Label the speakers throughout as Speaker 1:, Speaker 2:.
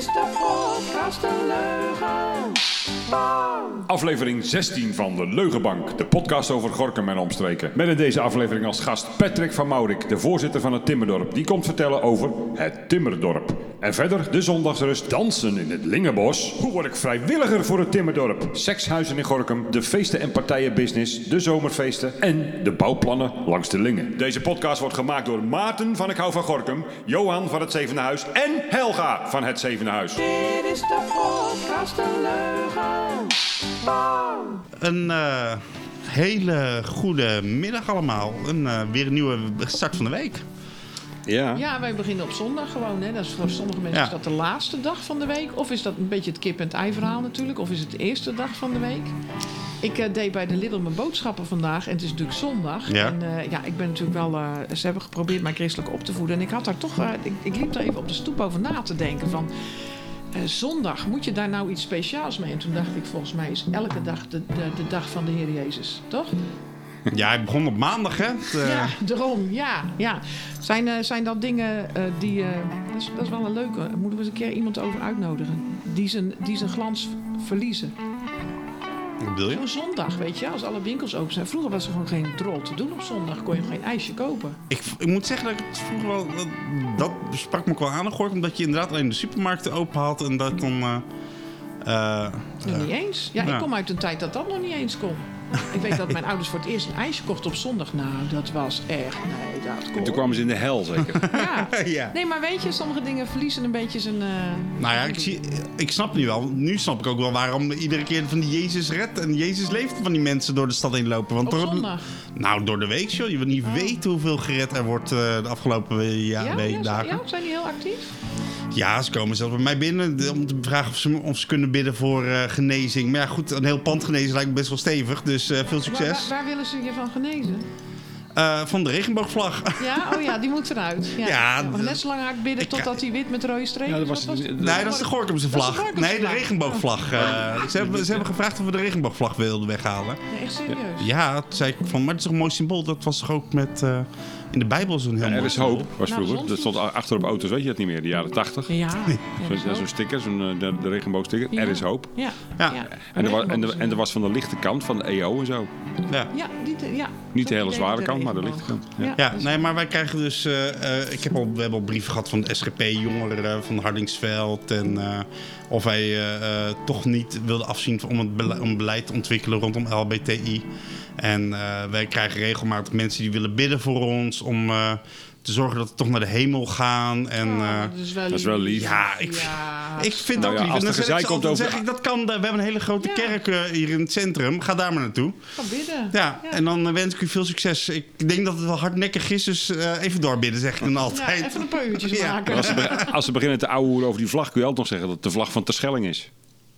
Speaker 1: is de podcast een leugen.
Speaker 2: Aflevering 16 van de Leugenbank, de podcast over Gorkum en omstreken. Met in deze aflevering als gast Patrick van Maurik, de voorzitter van het Timmerdorp. Die komt vertellen over het Timmerdorp. En verder de zondagsrust, dansen in het Lingenbos. Hoe word ik vrijwilliger voor het Timmerdorp? Sekshuizen in Gorkum, de feesten en partijenbusiness, de zomerfeesten en de bouwplannen langs de Lingen. Deze podcast wordt gemaakt door Maarten van Ik Hou van Gorkum, Johan van het Zevende Huis en Helga van het Zevende Huis.
Speaker 1: Dit is de podcast een leugen.
Speaker 3: Een eh, hele goede middag allemaal. Een, eh, weer een nieuwe start van de week.
Speaker 2: Ja.
Speaker 4: Ja, wij beginnen op zondag gewoon. Hè. Dat is voor sommige mensen
Speaker 3: Ja.
Speaker 4: is dat de laatste dag van de week. Of is dat een beetje het kip en ei verhaal natuurlijk. Of is het de eerste dag van de week. Ik eh, deed bij de Lidl mijn boodschappen vandaag. En het is natuurlijk zondag.
Speaker 3: Ja.
Speaker 4: En eh, ja, ik ben natuurlijk wel... eh, ze hebben geprobeerd mij christelijk op te voeden. En ik had daar toch... ik, ik liep daar even op de stoep over na te denken van... zondag, moet je daar nou iets speciaals mee? En toen dacht ik, volgens mij is elke dag de, de, de dag van de Heer Jezus. Toch?
Speaker 3: Ja, hij begon op maandag, hè? Het, eh,
Speaker 4: Ja, daarom, ja. ja. Zijn, eh, zijn dat dingen eh, die... dat, is, dat is wel een leuke. Moeten we eens een keer iemand over uitnodigen. Die zijn, die zijn glans verliezen.
Speaker 3: Bedoel je?
Speaker 4: Zo'n zondag, weet je, als alle winkels open zijn. Vroeger was er gewoon geen drol te doen op zondag. Kon je geen ijsje kopen.
Speaker 3: Ik, ik moet zeggen dat ik het vroeger wel... Dat, dat sprak me ook wel aan, gehoord. Omdat je inderdaad alleen de supermarkten open had. En dat dan...
Speaker 4: Nog niet eens. Ja,
Speaker 3: ja.
Speaker 4: ik kom uit een tijd dat dat nog niet eens kon. Ik weet dat mijn ouders voor het eerst een ijsje kochten op zondag. Nou, dat was echt... Nee, dat kon.
Speaker 2: Toen kwamen ze in de hel zeker.
Speaker 4: Ja.
Speaker 3: ja.
Speaker 4: Nee, maar weet je, sommige dingen verliezen een beetje zijn... eh,
Speaker 3: Nou ja, ik, zie, ik snap nu wel. Nu snap ik ook wel waarom iedere keer van die Jezus redt en Jezus leeft van die mensen door de stad heen lopen. Want
Speaker 4: Op
Speaker 3: door,
Speaker 4: zondag.
Speaker 3: Nou, door de week, joh. Je wil niet weten hoeveel gered er wordt eh, de afgelopen ja,
Speaker 4: Ja,
Speaker 3: week-
Speaker 4: ja,
Speaker 3: dagen.
Speaker 4: ja, zijn die heel actief?
Speaker 3: Ja, ze komen zelfs bij mij binnen om te vragen of ze, of ze kunnen bidden voor eh, genezing. Maar ja, goed, een heel pand genezen lijkt me best wel stevig. Dus eh, veel
Speaker 4: Waar,
Speaker 3: succes.
Speaker 4: waar, waar willen ze je van genezen?
Speaker 3: Eh, van de regenboogvlag.
Speaker 4: Ja, oh ja, die moet eruit. Ja,
Speaker 3: Ja,
Speaker 4: maar
Speaker 3: d-
Speaker 4: net zo lang hard bidden totdat hij wit met rode strepen
Speaker 2: Ja, dat
Speaker 4: is.
Speaker 2: was-
Speaker 3: nee, dat is de Gorkumse
Speaker 4: de
Speaker 3: vlag. Nee, de
Speaker 4: vlag.
Speaker 3: regenboogvlag. eh, ze, hebben, ze hebben gevraagd of we de regenboogvlag wilden weghalen.
Speaker 4: Nee, echt serieus?
Speaker 3: Ja, toen zei ik van, maar het is toch een mooi symbool. Dat was toch ook met eh, in de Bijbel zo'n heel
Speaker 2: Ja, er
Speaker 3: mooi
Speaker 2: is hoop, was
Speaker 4: Nou,
Speaker 2: vroeger. Dat stond achter op auto's, weet je het niet meer, de jaren 80.
Speaker 4: Ja.
Speaker 2: Zo'n
Speaker 4: zo.
Speaker 2: zo'n sticker, zo'n eh, de, de regenboogsticker.
Speaker 4: Ja.
Speaker 2: Er is hoop.
Speaker 4: Ja.
Speaker 3: Ja.
Speaker 4: ja.
Speaker 2: En er, was, en, er, en er was van de lichte kant, van de EO en zo.
Speaker 3: Ja.
Speaker 4: Ja, die, te- ja.
Speaker 2: Niet de hele zware kant, maar de lichte kant. Ja.
Speaker 3: Ja,
Speaker 4: dat
Speaker 3: nee, maar wij krijgen dus. eh, eh, ik heb al, we hebben al brieven gehad van de SGP jongeren van Hardingsveld. En eh, of wij eh, eh, toch niet wilden afzien om het bele- om beleid te ontwikkelen rondom LBTI. En eh, wij krijgen regelmatig mensen die willen bidden voor ons om te zorgen dat we toch naar de hemel gaan. En,
Speaker 4: Oh,
Speaker 3: eh,
Speaker 4: dat is wel
Speaker 2: dat is wel lief.
Speaker 3: Ja, ik-
Speaker 4: Ja,
Speaker 3: ik vind
Speaker 2: Nou
Speaker 3: ook
Speaker 2: ja,
Speaker 3: lief.
Speaker 2: als
Speaker 3: En dan
Speaker 2: er
Speaker 3: zeg,
Speaker 2: gezeik
Speaker 3: ik,
Speaker 2: komt
Speaker 3: dan
Speaker 2: over-
Speaker 3: zeg ik, dat kan. We hebben een hele grote
Speaker 4: Ja.
Speaker 3: kerk eh, hier in het centrum. Ga daar maar naartoe.
Speaker 4: Ga bidden.
Speaker 3: Ja, en dan eh, wens ik u veel succes. Ik denk dat het wel hardnekkig is, dus eh, even doorbidden, zeg ik dan
Speaker 4: Ja,
Speaker 3: altijd.
Speaker 4: even een peuutjes
Speaker 3: Ja.
Speaker 4: maken.
Speaker 2: Als ze, be- als ze beginnen te ouwen over die vlag, kun je altijd nog zeggen dat het de vlag van Terschelling is.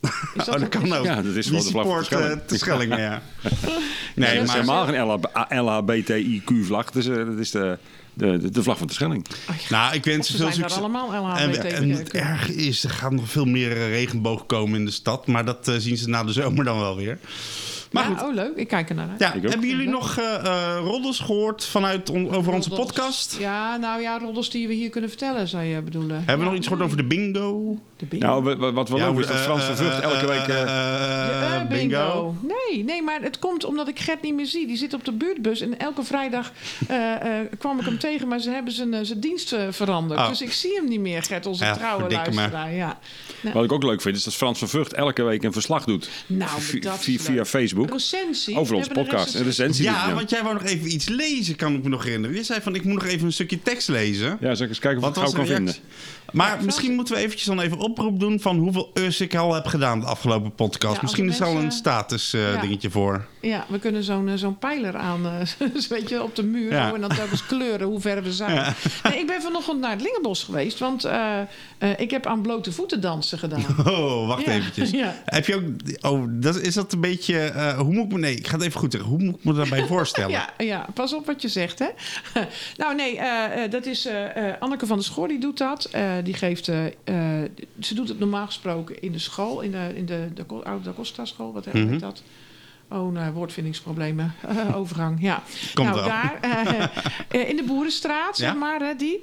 Speaker 4: Is
Speaker 3: Oh, dat
Speaker 4: ook-
Speaker 3: kan ook.
Speaker 2: Ja, dat is gewoon de vlag van Terschelling.
Speaker 3: te Schellingen, ja. Nee,
Speaker 2: Het is
Speaker 3: maar...
Speaker 2: helemaal geen LHBTIQ-vlag. Eh, het is de, de, de vlag van Terschelling.
Speaker 3: Nou, ik wens
Speaker 4: Ze
Speaker 3: veel succes.
Speaker 4: allemaal
Speaker 3: En, en het erg is, er gaat nog veel meer eh, regenboog komen in de stad. Maar dat eh, zien ze na de zomer dan wel weer. Maar
Speaker 4: ja,
Speaker 3: goed.
Speaker 4: oh leuk. Ik kijk er naar uit.
Speaker 3: Ja, hebben jullie nog eh eh, roddels gehoord vanuit on- over onze podcast?
Speaker 4: Ja, nou ja, roddels die we hier kunnen vertellen, zou je bedoelen.
Speaker 3: Hebben we nog iets gehoord over de bingo?
Speaker 4: De bingo?
Speaker 2: Nou, wa- wa- wat wel leuk is, dat
Speaker 3: eh,
Speaker 2: Frans van
Speaker 3: eh,
Speaker 2: Vught elke week... eh,
Speaker 3: eh,
Speaker 4: Eh, bingo. Nee, nee, maar het komt omdat ik Gert niet meer zie. Die zit op de buurtbus en elke vrijdag eh, eh, kwam ik hem tegen, maar ze hebben zijn, eh, zijn dienst eh, veranderd.
Speaker 3: Oh.
Speaker 4: Dus ik zie hem niet meer, Gert, onze
Speaker 3: Ja,
Speaker 4: trouwe luisteraar. Ja.
Speaker 2: Wat ik ook leuk vind, is dat Frans van Vught elke week een verslag doet.
Speaker 4: Nou,
Speaker 2: via, via. Facebook.
Speaker 4: Recensie.
Speaker 2: Over onze podcast. Een
Speaker 4: recensie.
Speaker 3: Ja, want jij wou nog even iets lezen, kan ik me nog herinneren. Je zei van, ik moet nog even een stukje tekst lezen.
Speaker 2: Ja, zal ik eens kijken of ik
Speaker 3: Wat
Speaker 2: het
Speaker 3: was
Speaker 2: gauw
Speaker 3: de
Speaker 2: kan
Speaker 3: reactie?
Speaker 2: vinden.
Speaker 3: Maar misschien moeten we eventjes dan even oproep doen van hoeveel us ik al heb gedaan de afgelopen podcast.
Speaker 4: Ja,
Speaker 3: misschien is er al een status eh,
Speaker 4: Ja.
Speaker 3: dingetje voor.
Speaker 4: Ja, we kunnen zo'n eh, zo'n pijler aan, eh, weet je, op de muur.
Speaker 3: Ja.
Speaker 4: en dan telkens kleuren hoe ver we zijn. Nee, ik ben vanochtend naar het Lingenbos geweest, want ik heb aan blote voeten dansen gedaan.
Speaker 3: Oh, wacht eventjes. Heb je ook... Oh, dat, is dat een beetje... hoe moet ik me... Nee, ik ga het even goed zeggen. Hoe moet ik me daarbij voorstellen?
Speaker 4: Ja, ja, pas op wat je zegt, hè. nou, nee, dat is Anneke van der Schoor, die doet dat. Die geeft... ze doet het normaal gesproken in de school, in de, in de, de, Oude Da Costa school, wat heet
Speaker 3: Mhm.
Speaker 4: dat? Oh, nou, woordvindingsproblemen. overgang, ja.
Speaker 3: Komt
Speaker 4: nou,
Speaker 3: wel.
Speaker 4: daar, eh, eh, in de Boerenstraat, zeg maar, hè, die.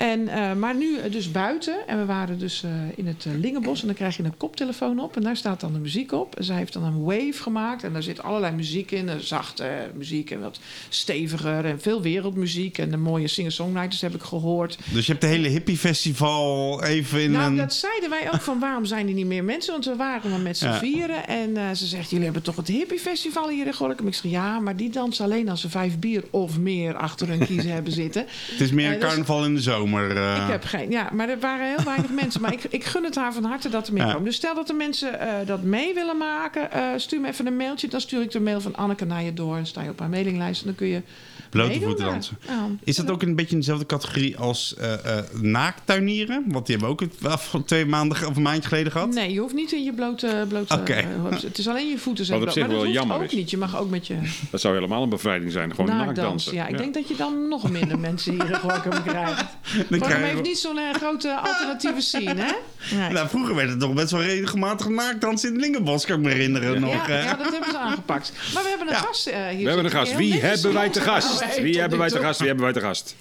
Speaker 4: En, eh, maar nu eh, dus buiten. En we waren dus eh, in het Lingenbos. En dan krijg je een koptelefoon op. En daar staat dan de muziek op. En zij heeft dan een wave gemaakt. En daar zit allerlei muziek in. Een zachte muziek en wat steviger. En veel wereldmuziek. En de mooie singer-songwriters heb ik gehoord.
Speaker 3: Dus je hebt de hele hippie-festival even in
Speaker 4: Nou,
Speaker 3: een...
Speaker 4: dat zeiden wij ook van waarom zijn er niet meer mensen? Want we waren maar met z'n
Speaker 3: Ja.
Speaker 4: vieren. En ze zegt, jullie hebben toch het hippie-festival hier in Gorkum? Ik zeg, ja, maar die dansen alleen als ze vijf bier of meer achter hun kiezen hebben zitten.
Speaker 3: Het is meer een
Speaker 4: dus-
Speaker 3: carnaval in de zomer. Eh.
Speaker 4: Ik heb geen, ja, maar er waren heel weinig mensen. Maar ik, ik gun het haar van harte dat er meer
Speaker 3: Ja.
Speaker 4: komen. Dus stel dat de mensen eh, dat mee willen maken, eh, stuur me even een mailtje. Dan stuur ik de mail van Anneke naar je door. En sta je op haar mailinglijst en dan kun je
Speaker 3: Blote voeten dansen.
Speaker 4: Ja.
Speaker 3: Is dat ook een beetje in dezelfde categorie als eh eh, naakttuinieren? Want die hebben we ook het- af- twee maanden of een maandje geleden gehad.
Speaker 4: Nee, je hoeft niet in je blote... blote
Speaker 3: Oké.
Speaker 4: eh, het is alleen je voeten zijn
Speaker 2: Wat op zich
Speaker 4: Maar dat
Speaker 2: wel jammer
Speaker 4: ook
Speaker 2: is.
Speaker 4: niet. Je mag ook met je
Speaker 2: Dat zou helemaal een bevrijding zijn. Gewoon
Speaker 4: naakdansen.
Speaker 2: naakdansen.
Speaker 4: Ja, ik denk dat je dan nog minder mensen hier in Gorkum krijgt. Gorkum
Speaker 3: krijgen
Speaker 4: heeft niet zo'n grote alternatieve scene, hè? Nee.
Speaker 3: Nou, vroeger werd het toch best wel regelmatig naakdans in het Lingenbos, kan ik me herinneren nog.
Speaker 4: ja,
Speaker 3: hè?
Speaker 4: ja, dat hebben ze aangepakt. Maar we hebben een
Speaker 3: Ja.
Speaker 4: gast hier.
Speaker 2: We hebben een gast. Wie hebben wij te
Speaker 4: zijn
Speaker 2: gast? Wie hebben wij te gast? Wie hebben wij te gast?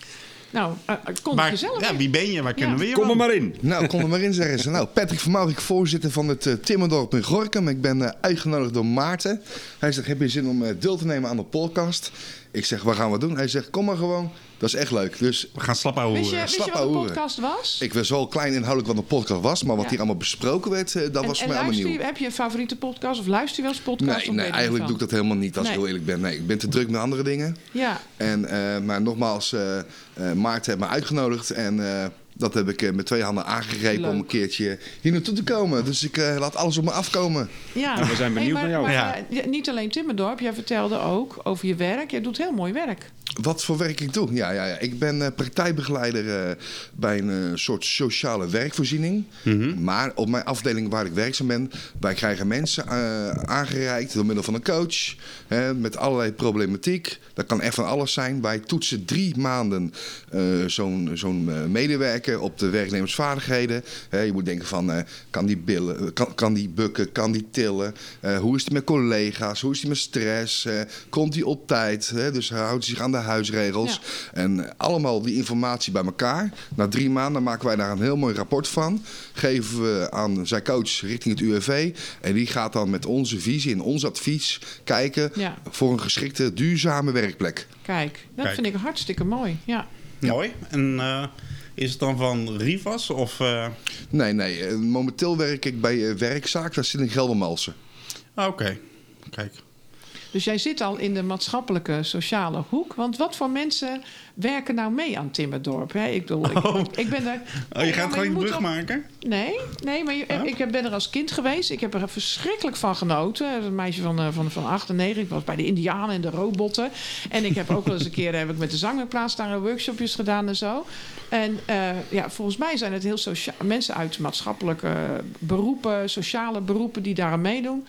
Speaker 4: Nou, eh, kom
Speaker 3: Maar,
Speaker 4: jezelf.
Speaker 3: ja, wie ben je? Waar kennen we je
Speaker 2: Kom er maar in.
Speaker 5: Nou, kom er maar in, zeggen ze. Nou, Patrick van Maurik, voorzitter van het eh, Timmerdorp in Gorkum. Ik ben eh, uitgenodigd door Maarten. Hij zegt, heb je zin om eh, deel te nemen aan de podcast? Ik zeg, wat gaan we doen? Hij zegt, kom maar gewoon. Dat is echt leuk. Dus
Speaker 3: We gaan slap ouwe
Speaker 4: Wist je,
Speaker 3: horen.
Speaker 4: wist je
Speaker 5: Slap
Speaker 4: wat de
Speaker 5: ouwe.
Speaker 4: podcast was?
Speaker 5: ik wist wel klein inhoudelijk wat een podcast was. Maar wat
Speaker 4: Ja.
Speaker 5: hier allemaal besproken werd, eh, dat
Speaker 4: en,
Speaker 5: was voor mij allemaal
Speaker 4: luister
Speaker 5: nieuw.
Speaker 4: je, heb je een favoriete podcast of luister je wel eens podcast?
Speaker 5: Nee, nee eigenlijk doe ik dat helemaal niet, als
Speaker 4: Nee.
Speaker 5: ik heel eerlijk ben. Nee, ik ben te druk met andere dingen.
Speaker 4: Ja,
Speaker 5: En, eh, maar nogmaals, eh eh, Maarten heeft me uitgenodigd. En eh, dat heb ik eh, met twee handen aangegrepen
Speaker 4: Leuk.
Speaker 5: om een keertje hier naartoe te komen. Dus ik eh, laat alles op me afkomen.
Speaker 4: ja.
Speaker 2: Nou, we zijn benieuwd
Speaker 4: maar,
Speaker 2: naar jou.
Speaker 4: maar,
Speaker 3: Ja.
Speaker 4: niet alleen Timmerdorp, jij vertelde ook over je werk. Jij doet heel mooi werk.
Speaker 5: Wat voor werk ik doe? Ja, ja, ja. Ik ben eh, praktijkbegeleider eh, bij een soort sociale werkvoorziening. Maar op mijn afdeling waar ik werkzaam ben, wij krijgen mensen eh, aangereikt door middel van een coach. Hè, met allerlei problematiek. Dat kan echt van alles zijn. Wij toetsen drie maanden eh, zo'n zo'n eh, op de werknemersvaardigheden. Hè, je moet denken van, eh, kan die billen, kan, kan die bukken, kan die tillen? Eh, hoe is het met collega's? Hoe is het met stress? Eh, komt hij op tijd? Hè? Dus houdt hij zich aan de huisregels? En eh, allemaal die informatie bij elkaar. Na drie maanden maken wij daar een heel mooi rapport van. Geven we aan zijn coach richting het UWV. En die gaat dan met onze visie en ons advies kijken
Speaker 4: Ja.
Speaker 5: voor een geschikte duurzame werkplek.
Speaker 4: Kijk, dat
Speaker 3: Kijk.
Speaker 4: vind ik hartstikke mooi. Ja.
Speaker 3: Mooi. En eh, is het dan van Rivas of... eh,
Speaker 5: Nee, nee. eh, momenteel werk ik bij eh, Werkzaak. Dat zit in Geldermalsen.
Speaker 3: ah, Oké. Kijk.
Speaker 4: Dus jij zit al in de maatschappelijke, sociale hoek. Want wat voor mensen werken nou mee aan Timmerdorp? Hè? Ik, bedoel, ik,
Speaker 3: Oh.
Speaker 4: ik ben daar...
Speaker 3: Oh, je
Speaker 4: Ja,
Speaker 3: gaat gewoon een
Speaker 4: moet
Speaker 3: brug maken?
Speaker 4: Nee, nee maar je-
Speaker 3: Oh.
Speaker 4: ik ben er als kind geweest. Ik heb er verschrikkelijk van genoten. Een meisje van, eh, van, van 8 en 9. Ik was bij de Indianen en de robotten. En ik heb ook wel eens een keer heb ik met de zangwerkplaats daar workshopjes gedaan en zo. En eh, ja, volgens mij zijn het heel mensen uit maatschappelijke beroepen, sociale beroepen die daar aan meedoen.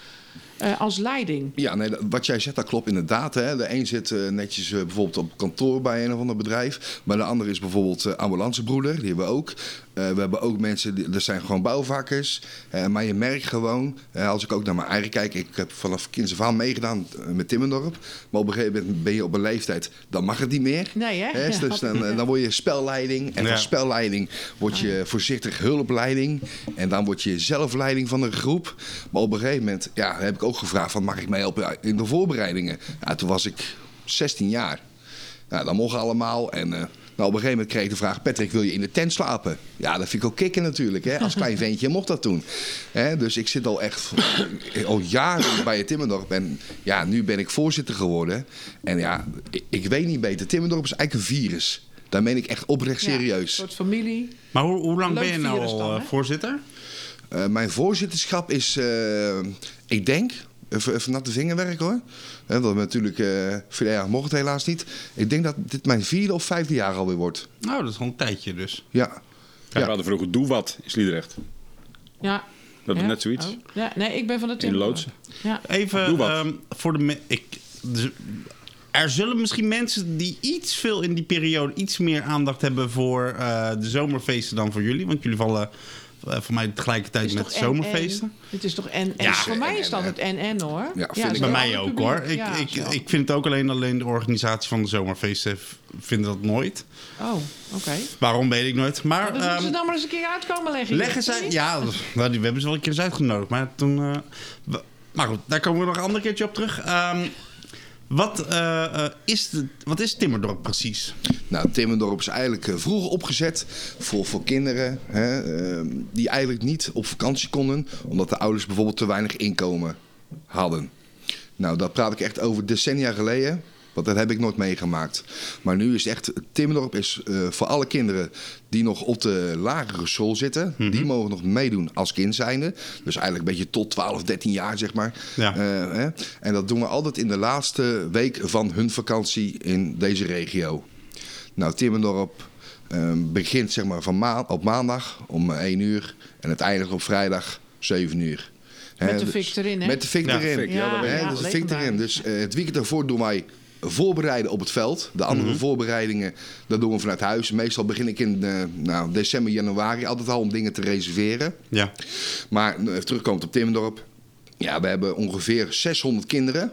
Speaker 4: Eh, als leiding.
Speaker 5: Ja, nee, wat jij zegt, dat klopt inderdaad. Hè. De een zit eh, netjes eh, bijvoorbeeld op kantoor bij een of ander bedrijf. Maar de ander is bijvoorbeeld ambulancebroeder, die hebben we ook. Eh, we hebben ook mensen, die, dat zijn gewoon bouwvakkers. Eh, maar je merkt gewoon, eh, als ik ook naar mijn eigen kijk... ik heb vanaf kinds af aan meegedaan met Timmendorp. Maar op een gegeven moment ben je op een leeftijd, dan mag het niet meer.
Speaker 4: Nee, hè? Ja,
Speaker 5: dus dan, dan word je spelleiding. En
Speaker 3: Ja.
Speaker 5: van spelleiding word je voorzichtig hulpleiding. En dan word je zelfleiding van een groep. Maar op een gegeven moment ja, heb ik ook gevraagd: van, mag ik mee helpen in de voorbereidingen? Ja, toen was ik 16 jaar. Nou, dat mocht allemaal. En eh, nou, op een gegeven moment kreeg ik de vraag: Patrick, wil je in de tent slapen? Ja, dat vind ik ook kicken natuurlijk. Hè? Als klein ventje mocht dat toen. Hè? Dus ik zit al echt al jaren bij het Timmerdorp. En ja, nu ben ik voorzitter geworden. En ja, ik, ik weet niet beter. Timmerdorp is eigenlijk een virus. Daar meen ik echt oprecht
Speaker 4: Ja,
Speaker 5: serieus.
Speaker 4: een soort familie.
Speaker 3: Maar hoe, hoe lang ben je nou
Speaker 4: dan,
Speaker 3: al eh, voorzitter?
Speaker 5: Eh, mijn voorzitterschap is, eh, ik denk, even, de vingerwerk hoor. Hè, dat we natuurlijk, eh vorig jaar mocht het helaas niet. Ik denk dat dit mijn vierde of vijfde jaar alweer wordt.
Speaker 3: Nou, dat is al een tijdje dus.
Speaker 5: Ja.
Speaker 2: Ja. We hadden vroeger Doe Wat in Sliedrecht.
Speaker 4: Ja.
Speaker 2: Dat is
Speaker 4: Ja?
Speaker 2: net zoiets.
Speaker 4: Oh. Ja, nee, ik ben van de
Speaker 2: In
Speaker 4: Timmerdorp.
Speaker 2: Loodsen.
Speaker 4: Ja.
Speaker 3: Even
Speaker 2: Doe wat.
Speaker 3: ehm, voor de... Ik, dus- er zullen misschien mensen die iets veel in die periode... iets meer aandacht hebben voor eh, de zomerfeesten dan voor jullie. Want jullie vallen voor mij tegelijkertijd met zomerfeesten.
Speaker 4: Het is toch en,
Speaker 3: Ja,
Speaker 4: voor mij is dat het NN hoor.
Speaker 5: Ja, vind ik
Speaker 4: zo
Speaker 3: Bij mij ook
Speaker 4: publiek.
Speaker 3: hoor. Ik,
Speaker 4: Ja,
Speaker 3: ik,
Speaker 4: zo.
Speaker 3: ik vind het ook alleen, alleen de organisatie van de zomerfeesten vindt dat nooit.
Speaker 4: Oh, oké.
Speaker 3: Waarom weet ik nooit. Maar
Speaker 4: Dan moeten ze
Speaker 3: ehm,
Speaker 4: dan maar eens een keer uitkomen leggen.
Speaker 3: leggen zij... Ja, nou, die- we hebben ze wel een keer eens uitgenodigd. Maar toen... eh, we- maar goed, daar komen we nog een ander keertje op terug. Ehm, wat, eh, eh, is de, wat is Timmerdorp precies?
Speaker 5: Nou, Timmendorp is eigenlijk eh, vroeger opgezet voor, voor kinderen hè, eh, die eigenlijk niet op vakantie konden, omdat de ouders bijvoorbeeld te weinig inkomen hadden. Nou, dat praat ik echt over decennia geleden. Want dat heb ik nooit meegemaakt. Maar nu is echt, Timmendorp is eh, voor alle kinderen die nog op de lagere school zitten. Die mogen nog meedoen als kind zijnde. Dus eigenlijk een beetje tot 12, 13 jaar zeg maar.
Speaker 3: Ja.
Speaker 5: Eh, hè. En dat doen we altijd in de laatste week van hun vakantie in deze regio. Nou, Timmendorp eh, begint zeg maar van op maandag om 1 uur. En het eindigt op vrijdag 7 uur.
Speaker 4: Met de
Speaker 5: dus-
Speaker 4: fik erin, hè?
Speaker 5: Met de fik
Speaker 3: Ja,
Speaker 5: erin.
Speaker 2: fik,
Speaker 4: ja,
Speaker 5: dus
Speaker 4: Ja,
Speaker 5: fik erin.
Speaker 4: legendarisch.
Speaker 5: Dus eh, het weekend ervoor doen wij voorbereiden op het veld. De andere voorbereidingen, dat doen we vanuit huis. Meestal begin ik in eh, nou, december, januari altijd al om dingen te reserveren.
Speaker 3: Ja.
Speaker 5: Maar eh, even terugkomend op Timmendorp. Ja, we hebben ongeveer 600 kinderen.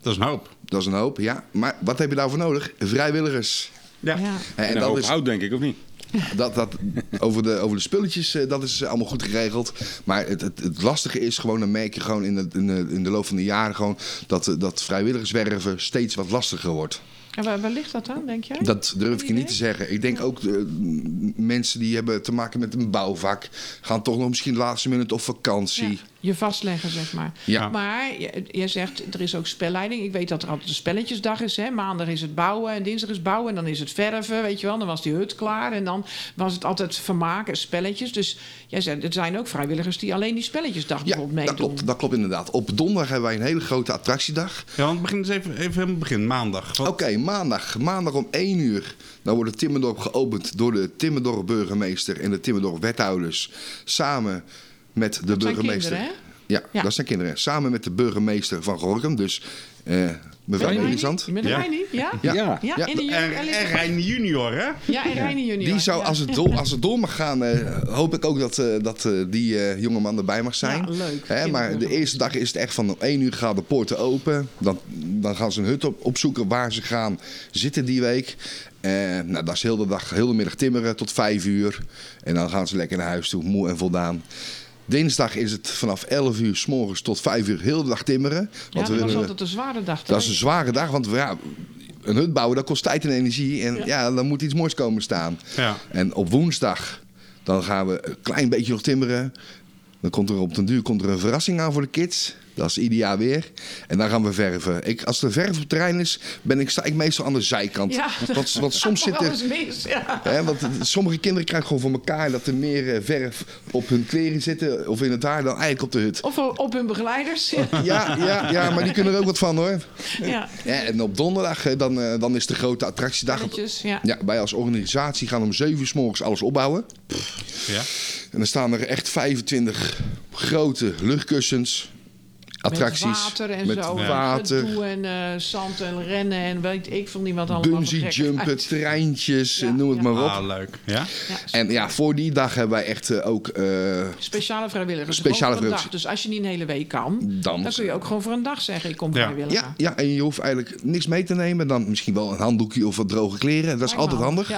Speaker 3: Dat is een hoop.
Speaker 5: Dat is een hoop, ja. Maar wat heb je daarvoor nodig? Vrijwilligers.
Speaker 3: Ja.
Speaker 2: En een hoop oud, denk ik, of niet?
Speaker 5: Dat, dat, over, de, over de spulletjes, eh, dat is allemaal goed geregeld. Maar het, het, het lastige is gewoon, dan merk je gewoon in de, in de, in de loop van de jaren gewoon, dat, eh, dat vrijwilligerswerven steeds wat lastiger wordt.
Speaker 4: En waar, waar ligt dat aan, denk jij?
Speaker 5: Dat durf ik je niet te zeggen. Ik denk ook, eh, mensen die hebben te maken met een bouwvak, gaan toch nog misschien de laatste minuut op vakantie.
Speaker 4: Ja, je vastleggen, zeg maar.
Speaker 5: Ja.
Speaker 4: Maar je- jij zegt, er is ook spelleiding. Ik weet dat er altijd een spelletjesdag is. Hè? Maandag is het bouwen en dinsdag is bouwen. En dan is het verven, weet je wel. Dan was die hut klaar. En dan was het altijd vermaken, spelletjes. Dus jij zegt, er zijn ook vrijwilligers die alleen die spelletjesdag
Speaker 5: Ja,
Speaker 4: bijvoorbeeld
Speaker 5: dat
Speaker 4: meedoen.
Speaker 5: klopt, dat klopt inderdaad. Op donderdag hebben wij een hele grote attractiedag.
Speaker 3: Ja, want begin eens even, even helemaal begin. Maandag.
Speaker 5: Oké, maandag. Maandag om 1 uur. Dan wordt het Timmerdorp geopend door de Timmerdorp burgemeester en de Timmerdorp wethouders. Samen met de
Speaker 4: Dat zijn
Speaker 5: burgemeester.
Speaker 4: kinderen, hè?
Speaker 5: Ja,
Speaker 4: Ja.
Speaker 5: dat zijn kinderen. Samen met de burgemeester van Gorkum. Dus eh mevrouw Melisand.
Speaker 4: niet? Je bent
Speaker 3: Ja.
Speaker 4: Ja?
Speaker 5: Ja.
Speaker 2: Ja.
Speaker 3: En, Rijn junior, hè?
Speaker 4: Ja, en Reine junior.
Speaker 5: Die zou,
Speaker 4: ja.
Speaker 5: als het, door, als het door mag gaan, eh, hoop ik ook dat, eh, dat eh, die eh, jongeman erbij mag zijn.
Speaker 4: Ja, leuk.
Speaker 5: Hè, maar de eerste dag is het echt van om 1 uur gaan de poorten open. Dan, dan gaan ze een hut op, opzoeken waar ze gaan zitten die week. Eh, nou, dat is heel de dag, heel de middag timmeren tot 5 uur. En dan gaan ze lekker naar huis toe, moe en voldaan. Dinsdag is het vanaf 11 uur s morgens tot 5 uur heel de dag timmeren.
Speaker 4: Ja,
Speaker 5: Want we
Speaker 4: dat was
Speaker 5: willen-
Speaker 4: altijd een zware dag.
Speaker 5: dat is een zware dag, want ja, een hut bouwen dat kost tijd en energie. En ja, dan moet iets moois komen staan.
Speaker 3: Ja.
Speaker 5: En op woensdag, dan gaan we een klein beetje nog timmeren. Dan komt er op den duur komt er een verrassing aan voor de kids. Dat is ieder jaar weer. En dan gaan we verven. Ik, als er verf op het terrein is, ben ik, sta ik meestal aan de zijkant.
Speaker 4: Ja,
Speaker 5: want, want soms zit er...
Speaker 4: mis, ja.
Speaker 5: Hè, want sommige kinderen krijgen gewoon voor elkaar dat er meer eh, verf op hun kleren zitten of in het haar dan eigenlijk op de hut.
Speaker 4: Of op hun begeleiders. Ja.
Speaker 5: Ja, ja, ja, maar die kunnen er ook wat van hoor.
Speaker 4: ja.
Speaker 5: Ja, en op donderdag eh, dan, eh, dan is de grote attractiedag.
Speaker 4: Ja,
Speaker 5: wij als organisatie gaan om 7 uur s morgens alles opbouwen.
Speaker 3: Ja.
Speaker 5: En dan staan er echt 25 grote luchtkussens. Attracties.
Speaker 4: Met water en
Speaker 5: met
Speaker 4: zo.
Speaker 5: water.
Speaker 4: En eh, zand en rennen en weet ik veel niet wat allemaal.
Speaker 5: Bungee jumpen, treintjes,
Speaker 4: Ja,
Speaker 5: eh, noem het
Speaker 4: ja.
Speaker 5: maar op.
Speaker 3: Ah, leuk. Ja?
Speaker 4: Ja,
Speaker 5: En ja, voor die dag hebben wij echt eh, ook... eh,
Speaker 4: Speciale vrijwilligers.
Speaker 5: Speciale vrijwilligers.
Speaker 4: Dus als je niet een hele week kan,
Speaker 5: Dan-
Speaker 4: dan, kun je ook gewoon voor een dag zeggen: ik kom
Speaker 3: Ja.
Speaker 4: vrijwilliger.
Speaker 5: ja, ja, en je hoeft eigenlijk niks mee te nemen. Dan misschien wel een handdoekje of wat droge kleren. Dat is altijd handig.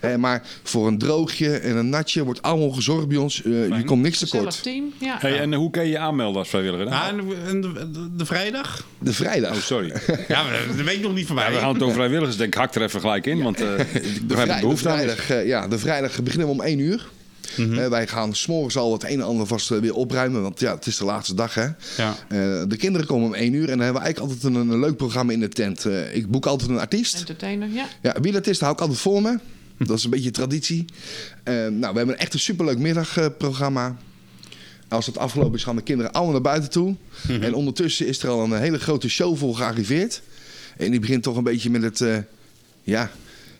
Speaker 5: Eh, maar voor een droogje en een natje wordt allemaal gezorgd bij ons. Eh, je komt niks tekort.
Speaker 4: team. Ja.
Speaker 2: Hey, en hoe kun je je aanmelden als vrijwilliger? dan?
Speaker 3: En de, de, de- de vrijdag?
Speaker 5: De vrijdag.
Speaker 2: Oh, sorry.
Speaker 3: Ja, maar dat weet ik nog niet van mij.
Speaker 2: Ja, we gaan het over vrijwilligers. Ik denk, hak er even gelijk in, want eh ik
Speaker 5: De, vrij-
Speaker 2: de
Speaker 5: de
Speaker 2: behoefte aan. is.
Speaker 5: vrijdag, eh, ja, de vrijdag beginnen we om 1 uur. Eh, wij gaan s'morgens al het een en ander vast weer opruimen. Want ja, het is de laatste dag. Hè?
Speaker 3: Ja.
Speaker 5: Eh, de kinderen komen om 1 uur. En dan hebben we eigenlijk altijd een, een leuk programma in de tent. Eh, ik boek altijd een artiest.
Speaker 4: Entertainer, ja.
Speaker 5: Ja, wie dat is, dat hou ik altijd voor me. Dat is een beetje traditie. Nou, we hebben echt een superleuk middagprogramma. Als het afgelopen is, gaan de kinderen allemaal naar buiten toe. En ondertussen is er al een hele grote show voor gearriveerd. En die begint toch een beetje met het... eh, ja,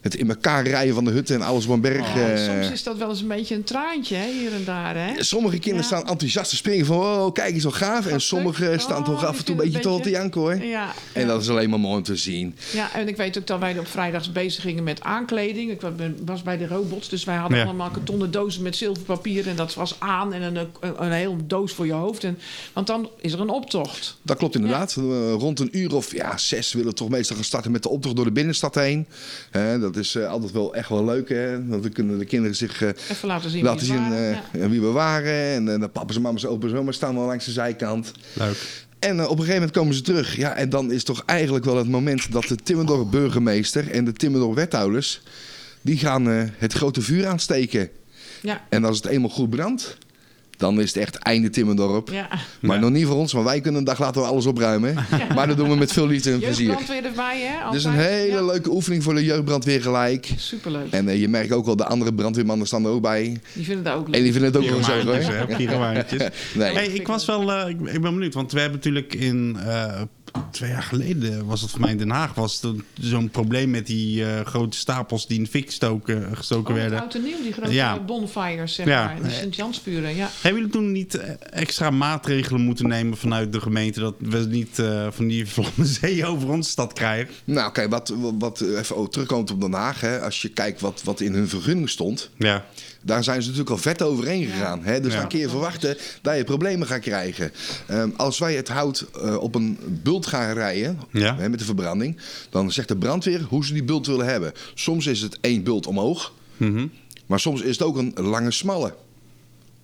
Speaker 5: het in elkaar rijden van de hutten en alles op een berg.
Speaker 4: Ja,
Speaker 5: eh,
Speaker 4: soms is dat wel eens een beetje een traantje hè, hier en daar. Hè?
Speaker 5: Sommige kinderen
Speaker 4: Ja.
Speaker 5: staan enthousiast te springen van, oh, kijk eens zo gaaf. En sommigen staan
Speaker 4: Oh,
Speaker 5: toch
Speaker 4: die
Speaker 5: af en toe een beetje te
Speaker 4: een
Speaker 5: janken hoor.
Speaker 4: Ja,
Speaker 5: En
Speaker 4: ja.
Speaker 5: dat is alleen maar mooi om te zien.
Speaker 4: Ja, en ik weet ook dat wij op vrijdags bezig gingen met aankleding. Ik was bij de robots, dus wij hadden
Speaker 3: Ja.
Speaker 4: allemaal kartonnen dozen met zilverpapier. En dat was aan en een, een, een heel doos voor je hoofd. En, want dan is er een optocht.
Speaker 5: Dat klopt inderdaad. Eh, rond een uur of ja, zes willen we toch meestal gaan starten met de optocht door de binnenstad heen. Dat is eh, altijd wel echt wel leuk. Hè? Want dan kunnen de kinderen zich eh,
Speaker 4: Even laten zien
Speaker 5: laten
Speaker 4: wie
Speaker 5: zien
Speaker 4: waren.
Speaker 5: eh,
Speaker 4: Ja.
Speaker 5: wie we waren. En de papa's en mama's open zomaar staan al langs de zijkant.
Speaker 3: Leuk.
Speaker 5: En op een gegeven moment komen ze terug. Ja, en dan is toch eigenlijk wel het moment dat de Timmendorp burgemeester en de Timmendorp wethouders... die gaan eh, het grote vuur aansteken.
Speaker 4: Ja,
Speaker 5: En als het eenmaal goed brandt, dan is het echt einde Timmendorp.
Speaker 4: ja.
Speaker 5: Maar
Speaker 3: Ja.
Speaker 5: nog niet voor ons, want wij kunnen een dag later wel alles opruimen. Maar dat doen we met veel liefde en plezier.
Speaker 4: Jeugdbrandweer erbij, hè?
Speaker 5: Het is een
Speaker 4: altijd.
Speaker 5: hele
Speaker 4: Ja,
Speaker 5: leuke oefening voor de jeugdbrandweer gelijk.
Speaker 4: Superleuk.
Speaker 5: En eh, je merkt ook wel, de andere brandweermannen staan er ook bij.
Speaker 4: Die vinden dat ook
Speaker 5: En
Speaker 4: leuk.
Speaker 5: die vinden het ook wel zo.
Speaker 3: Pyromaantjes.
Speaker 5: Nee.
Speaker 3: Hey, ik was wel, eh, ik, ik ben benieuwd, want we hebben natuurlijk in eh, twee jaar geleden was het voor mij in Den Haag was zo'n probleem met die eh, grote stapels die in de fik stoken, gestoken
Speaker 4: Oh,
Speaker 3: werden.
Speaker 4: oud en nieuw, die grote
Speaker 3: Ja.
Speaker 4: bonfires, zeg
Speaker 3: Ja.
Speaker 4: maar. De Sint-Janspuren, ja.
Speaker 3: Hebben jullie toen niet eh, extra maatregelen moeten nemen vanuit de gemeente dat we niet eh, van die vlamme zee over onze stad krijgen?
Speaker 5: Nou, kijk, wat, wat, wat even ook terugkomt op Den Haag. Hè, als je kijkt wat, wat in hun vergunning stond.
Speaker 3: Ja.
Speaker 5: Daar zijn ze natuurlijk al vet overheen gegaan. Hè? Dus
Speaker 3: Ja.
Speaker 5: dan kun je verwachten dat je problemen gaat krijgen. Ehm, als wij het hout eh, op een bult gaan rijden
Speaker 3: Ja.
Speaker 5: hè, met de verbranding, dan zegt de brandweer hoe ze die bult willen hebben. Soms is het één bult omhoog,
Speaker 3: Mhm.
Speaker 5: maar soms is het ook een lange, smalle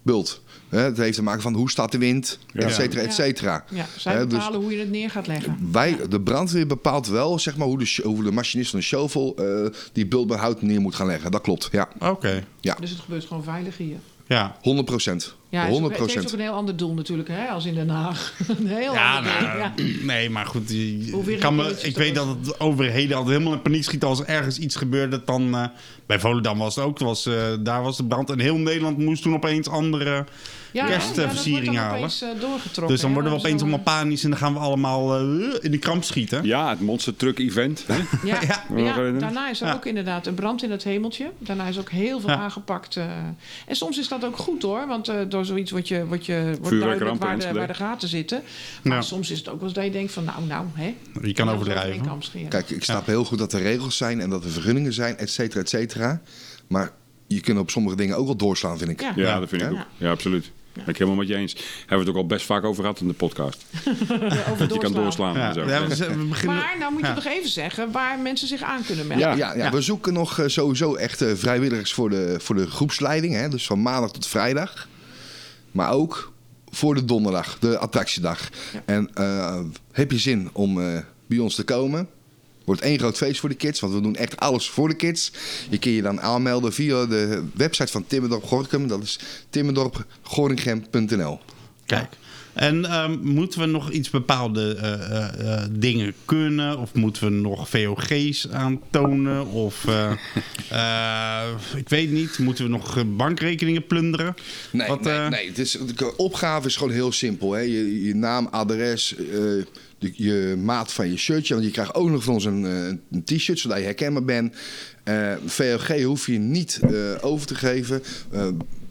Speaker 5: bult. Hè, Het heeft te maken van hoe staat de wind, et cetera, et cetera.
Speaker 4: Ja, zij
Speaker 5: Hè, dus
Speaker 4: bepalen hoe je het neer gaat leggen.
Speaker 5: wij, de brandweer bepaalt wel zeg maar, hoe, de, hoe de machinist van de shovel eh, die bult bij hout neer moet gaan leggen. Dat klopt, ja.
Speaker 3: Oké.
Speaker 5: ja.
Speaker 4: Dus het gebeurt gewoon veilig hier.
Speaker 3: Ja.
Speaker 5: 100 procent.
Speaker 4: Ja, het, is ook-
Speaker 5: 100
Speaker 4: het heeft ook een heel ander doel natuurlijk, hè, als in Den Haag. een heel
Speaker 3: Ja,
Speaker 4: ander
Speaker 3: nou.
Speaker 4: Ja.
Speaker 3: nee, maar goed. je- kan me, ik weet dat het overheden altijd helemaal in paniek schieten als er ergens iets gebeurde. Dan, eh, bij Volendam was het ook. Was, eh, daar was de brand. En heel Nederland moest toen opeens andere
Speaker 4: Ja,
Speaker 3: kerstversiering
Speaker 4: ja, dat
Speaker 3: halen.
Speaker 4: opeens, eh, doorgetrokken.
Speaker 3: Dus dan worden we opeens
Speaker 4: eh,
Speaker 3: allemaal panisch en dan gaan we allemaal eh, in de kramp schieten.
Speaker 2: Ja, het Monster Truck Event. Hè?
Speaker 4: Ja,
Speaker 3: Ja.
Speaker 4: daarna is er
Speaker 3: Ja.
Speaker 4: ook inderdaad een brand in het hemeltje. Daarna is ook heel veel
Speaker 3: Ja.
Speaker 4: aangepakt. eh. en soms is dat ook goed hoor. Want eh, door zoiets wordt, je, wordt, je, wordt duidelijk waar de,
Speaker 2: Enschede.
Speaker 4: waar de gaten zitten. Maar
Speaker 3: Ja.
Speaker 4: soms is het ook wel eens dat je denkt van nou, nou, hè.
Speaker 3: Je kan overdrijven.
Speaker 5: Kijk, ik snap heel goed dat er regels zijn en dat er vergunningen zijn, et cetera, et cetera. Maar je kunt op sommige dingen ook wel doorslaan, vind ik.
Speaker 4: Ja.
Speaker 2: Dat vind ik ook. Ja, absoluut. Ben ik helemaal met je eens. Hebben we het ook al best vaak over gehad in de podcast.
Speaker 4: Over
Speaker 2: Dat je kan doorslaan.
Speaker 3: Ja,
Speaker 2: en zo.
Speaker 3: ja, we, z- we beginnen.
Speaker 4: Maar nou moet je
Speaker 3: Ja.
Speaker 4: nog even zeggen waar mensen zich aan kunnen melden.
Speaker 2: Ja.
Speaker 5: Ja, ja,
Speaker 3: Ja.
Speaker 5: we zoeken nog eh, sowieso echt eh, vrijwilligers voor de, voor de groepsleiding. Hè? Dus van maandag tot vrijdag. Maar ook voor de donderdag, de attractiedag. En eh, heb je zin om eh, bij ons te komen? Wordt één groot feest voor de kids, want we doen echt alles voor de kids. Je kun je dan aanmelden via de website van Timmerdorp Gorkum. Dat is timmerdorpgorinchem.nl.
Speaker 3: Kijk. En ehm, moeten we nog iets bepaalde eh, eh, eh, dingen kunnen? Of moeten we nog VOG's aantonen? Of ik weet niet, moeten we nog bankrekeningen plunderen?
Speaker 5: Nee,
Speaker 3: Wat,
Speaker 5: nee, nee. Het is, de opgave is gewoon heel simpel. Hè? Je, je naam, adres, de, je maat van je shirtje. Want je krijgt ook nog van ons een, een t-shirt, zodat je herkenbaar bent. VLG hoef je niet over te geven.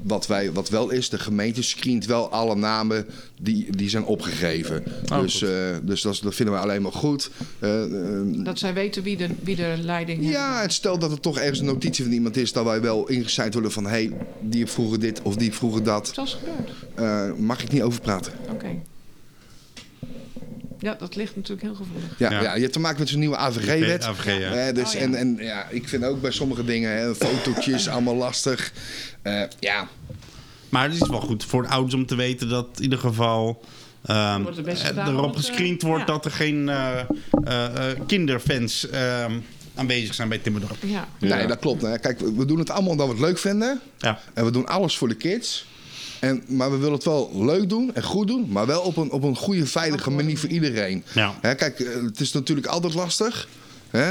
Speaker 5: Wat, wij, wat wel is, de gemeente screent wel alle namen die, die zijn opgegeven.
Speaker 3: Oh,
Speaker 5: dus eh, dus dat, is- dat vinden we alleen maar goed. Eh, eh,
Speaker 4: Dat zij weten wie de, wie de leiding heeft.
Speaker 5: ja, het stel dat er toch ergens een notitie van iemand is... dat wij wel ingezijnd worden van... hé, hey, die heeft vroeger dit of die heeft vroeger dat.
Speaker 4: Dat is gebeurd.
Speaker 5: Eh, mag ik niet over praten.
Speaker 4: Oké. Ja, dat ligt natuurlijk heel gevoelig.
Speaker 5: Ja,
Speaker 3: Ja.
Speaker 5: ja. je hebt te maken met zo'n nieuwe AVG-wet.
Speaker 3: AVG, ja.
Speaker 5: Eh, dus,
Speaker 4: Oh, ja.
Speaker 5: en, en ja, ik vind ook bij sommige dingen, hè, fotootjes, allemaal lastig. Eh, ja,
Speaker 3: Maar het is wel goed voor de ouders om te weten dat in ieder geval...
Speaker 4: Wordt het best gedaan
Speaker 3: erop gescreend wordt
Speaker 4: ja.
Speaker 3: dat er geen eh, eh, eh, kinderfans ehm, aanwezig zijn bij Timmerdorp.
Speaker 4: Ja.
Speaker 2: Ja.
Speaker 5: nee, dat klopt. Hè. Kijk, we we doen het allemaal omdat we het leuk vinden.
Speaker 3: Ja.
Speaker 5: En we doen alles voor de kids. En, maar we willen het wel leuk doen en goed doen. Maar wel op een, op een goede, veilige manier voor iedereen.
Speaker 3: Ja.
Speaker 5: Hè, kijk, eh, het is natuurlijk altijd lastig. Hè?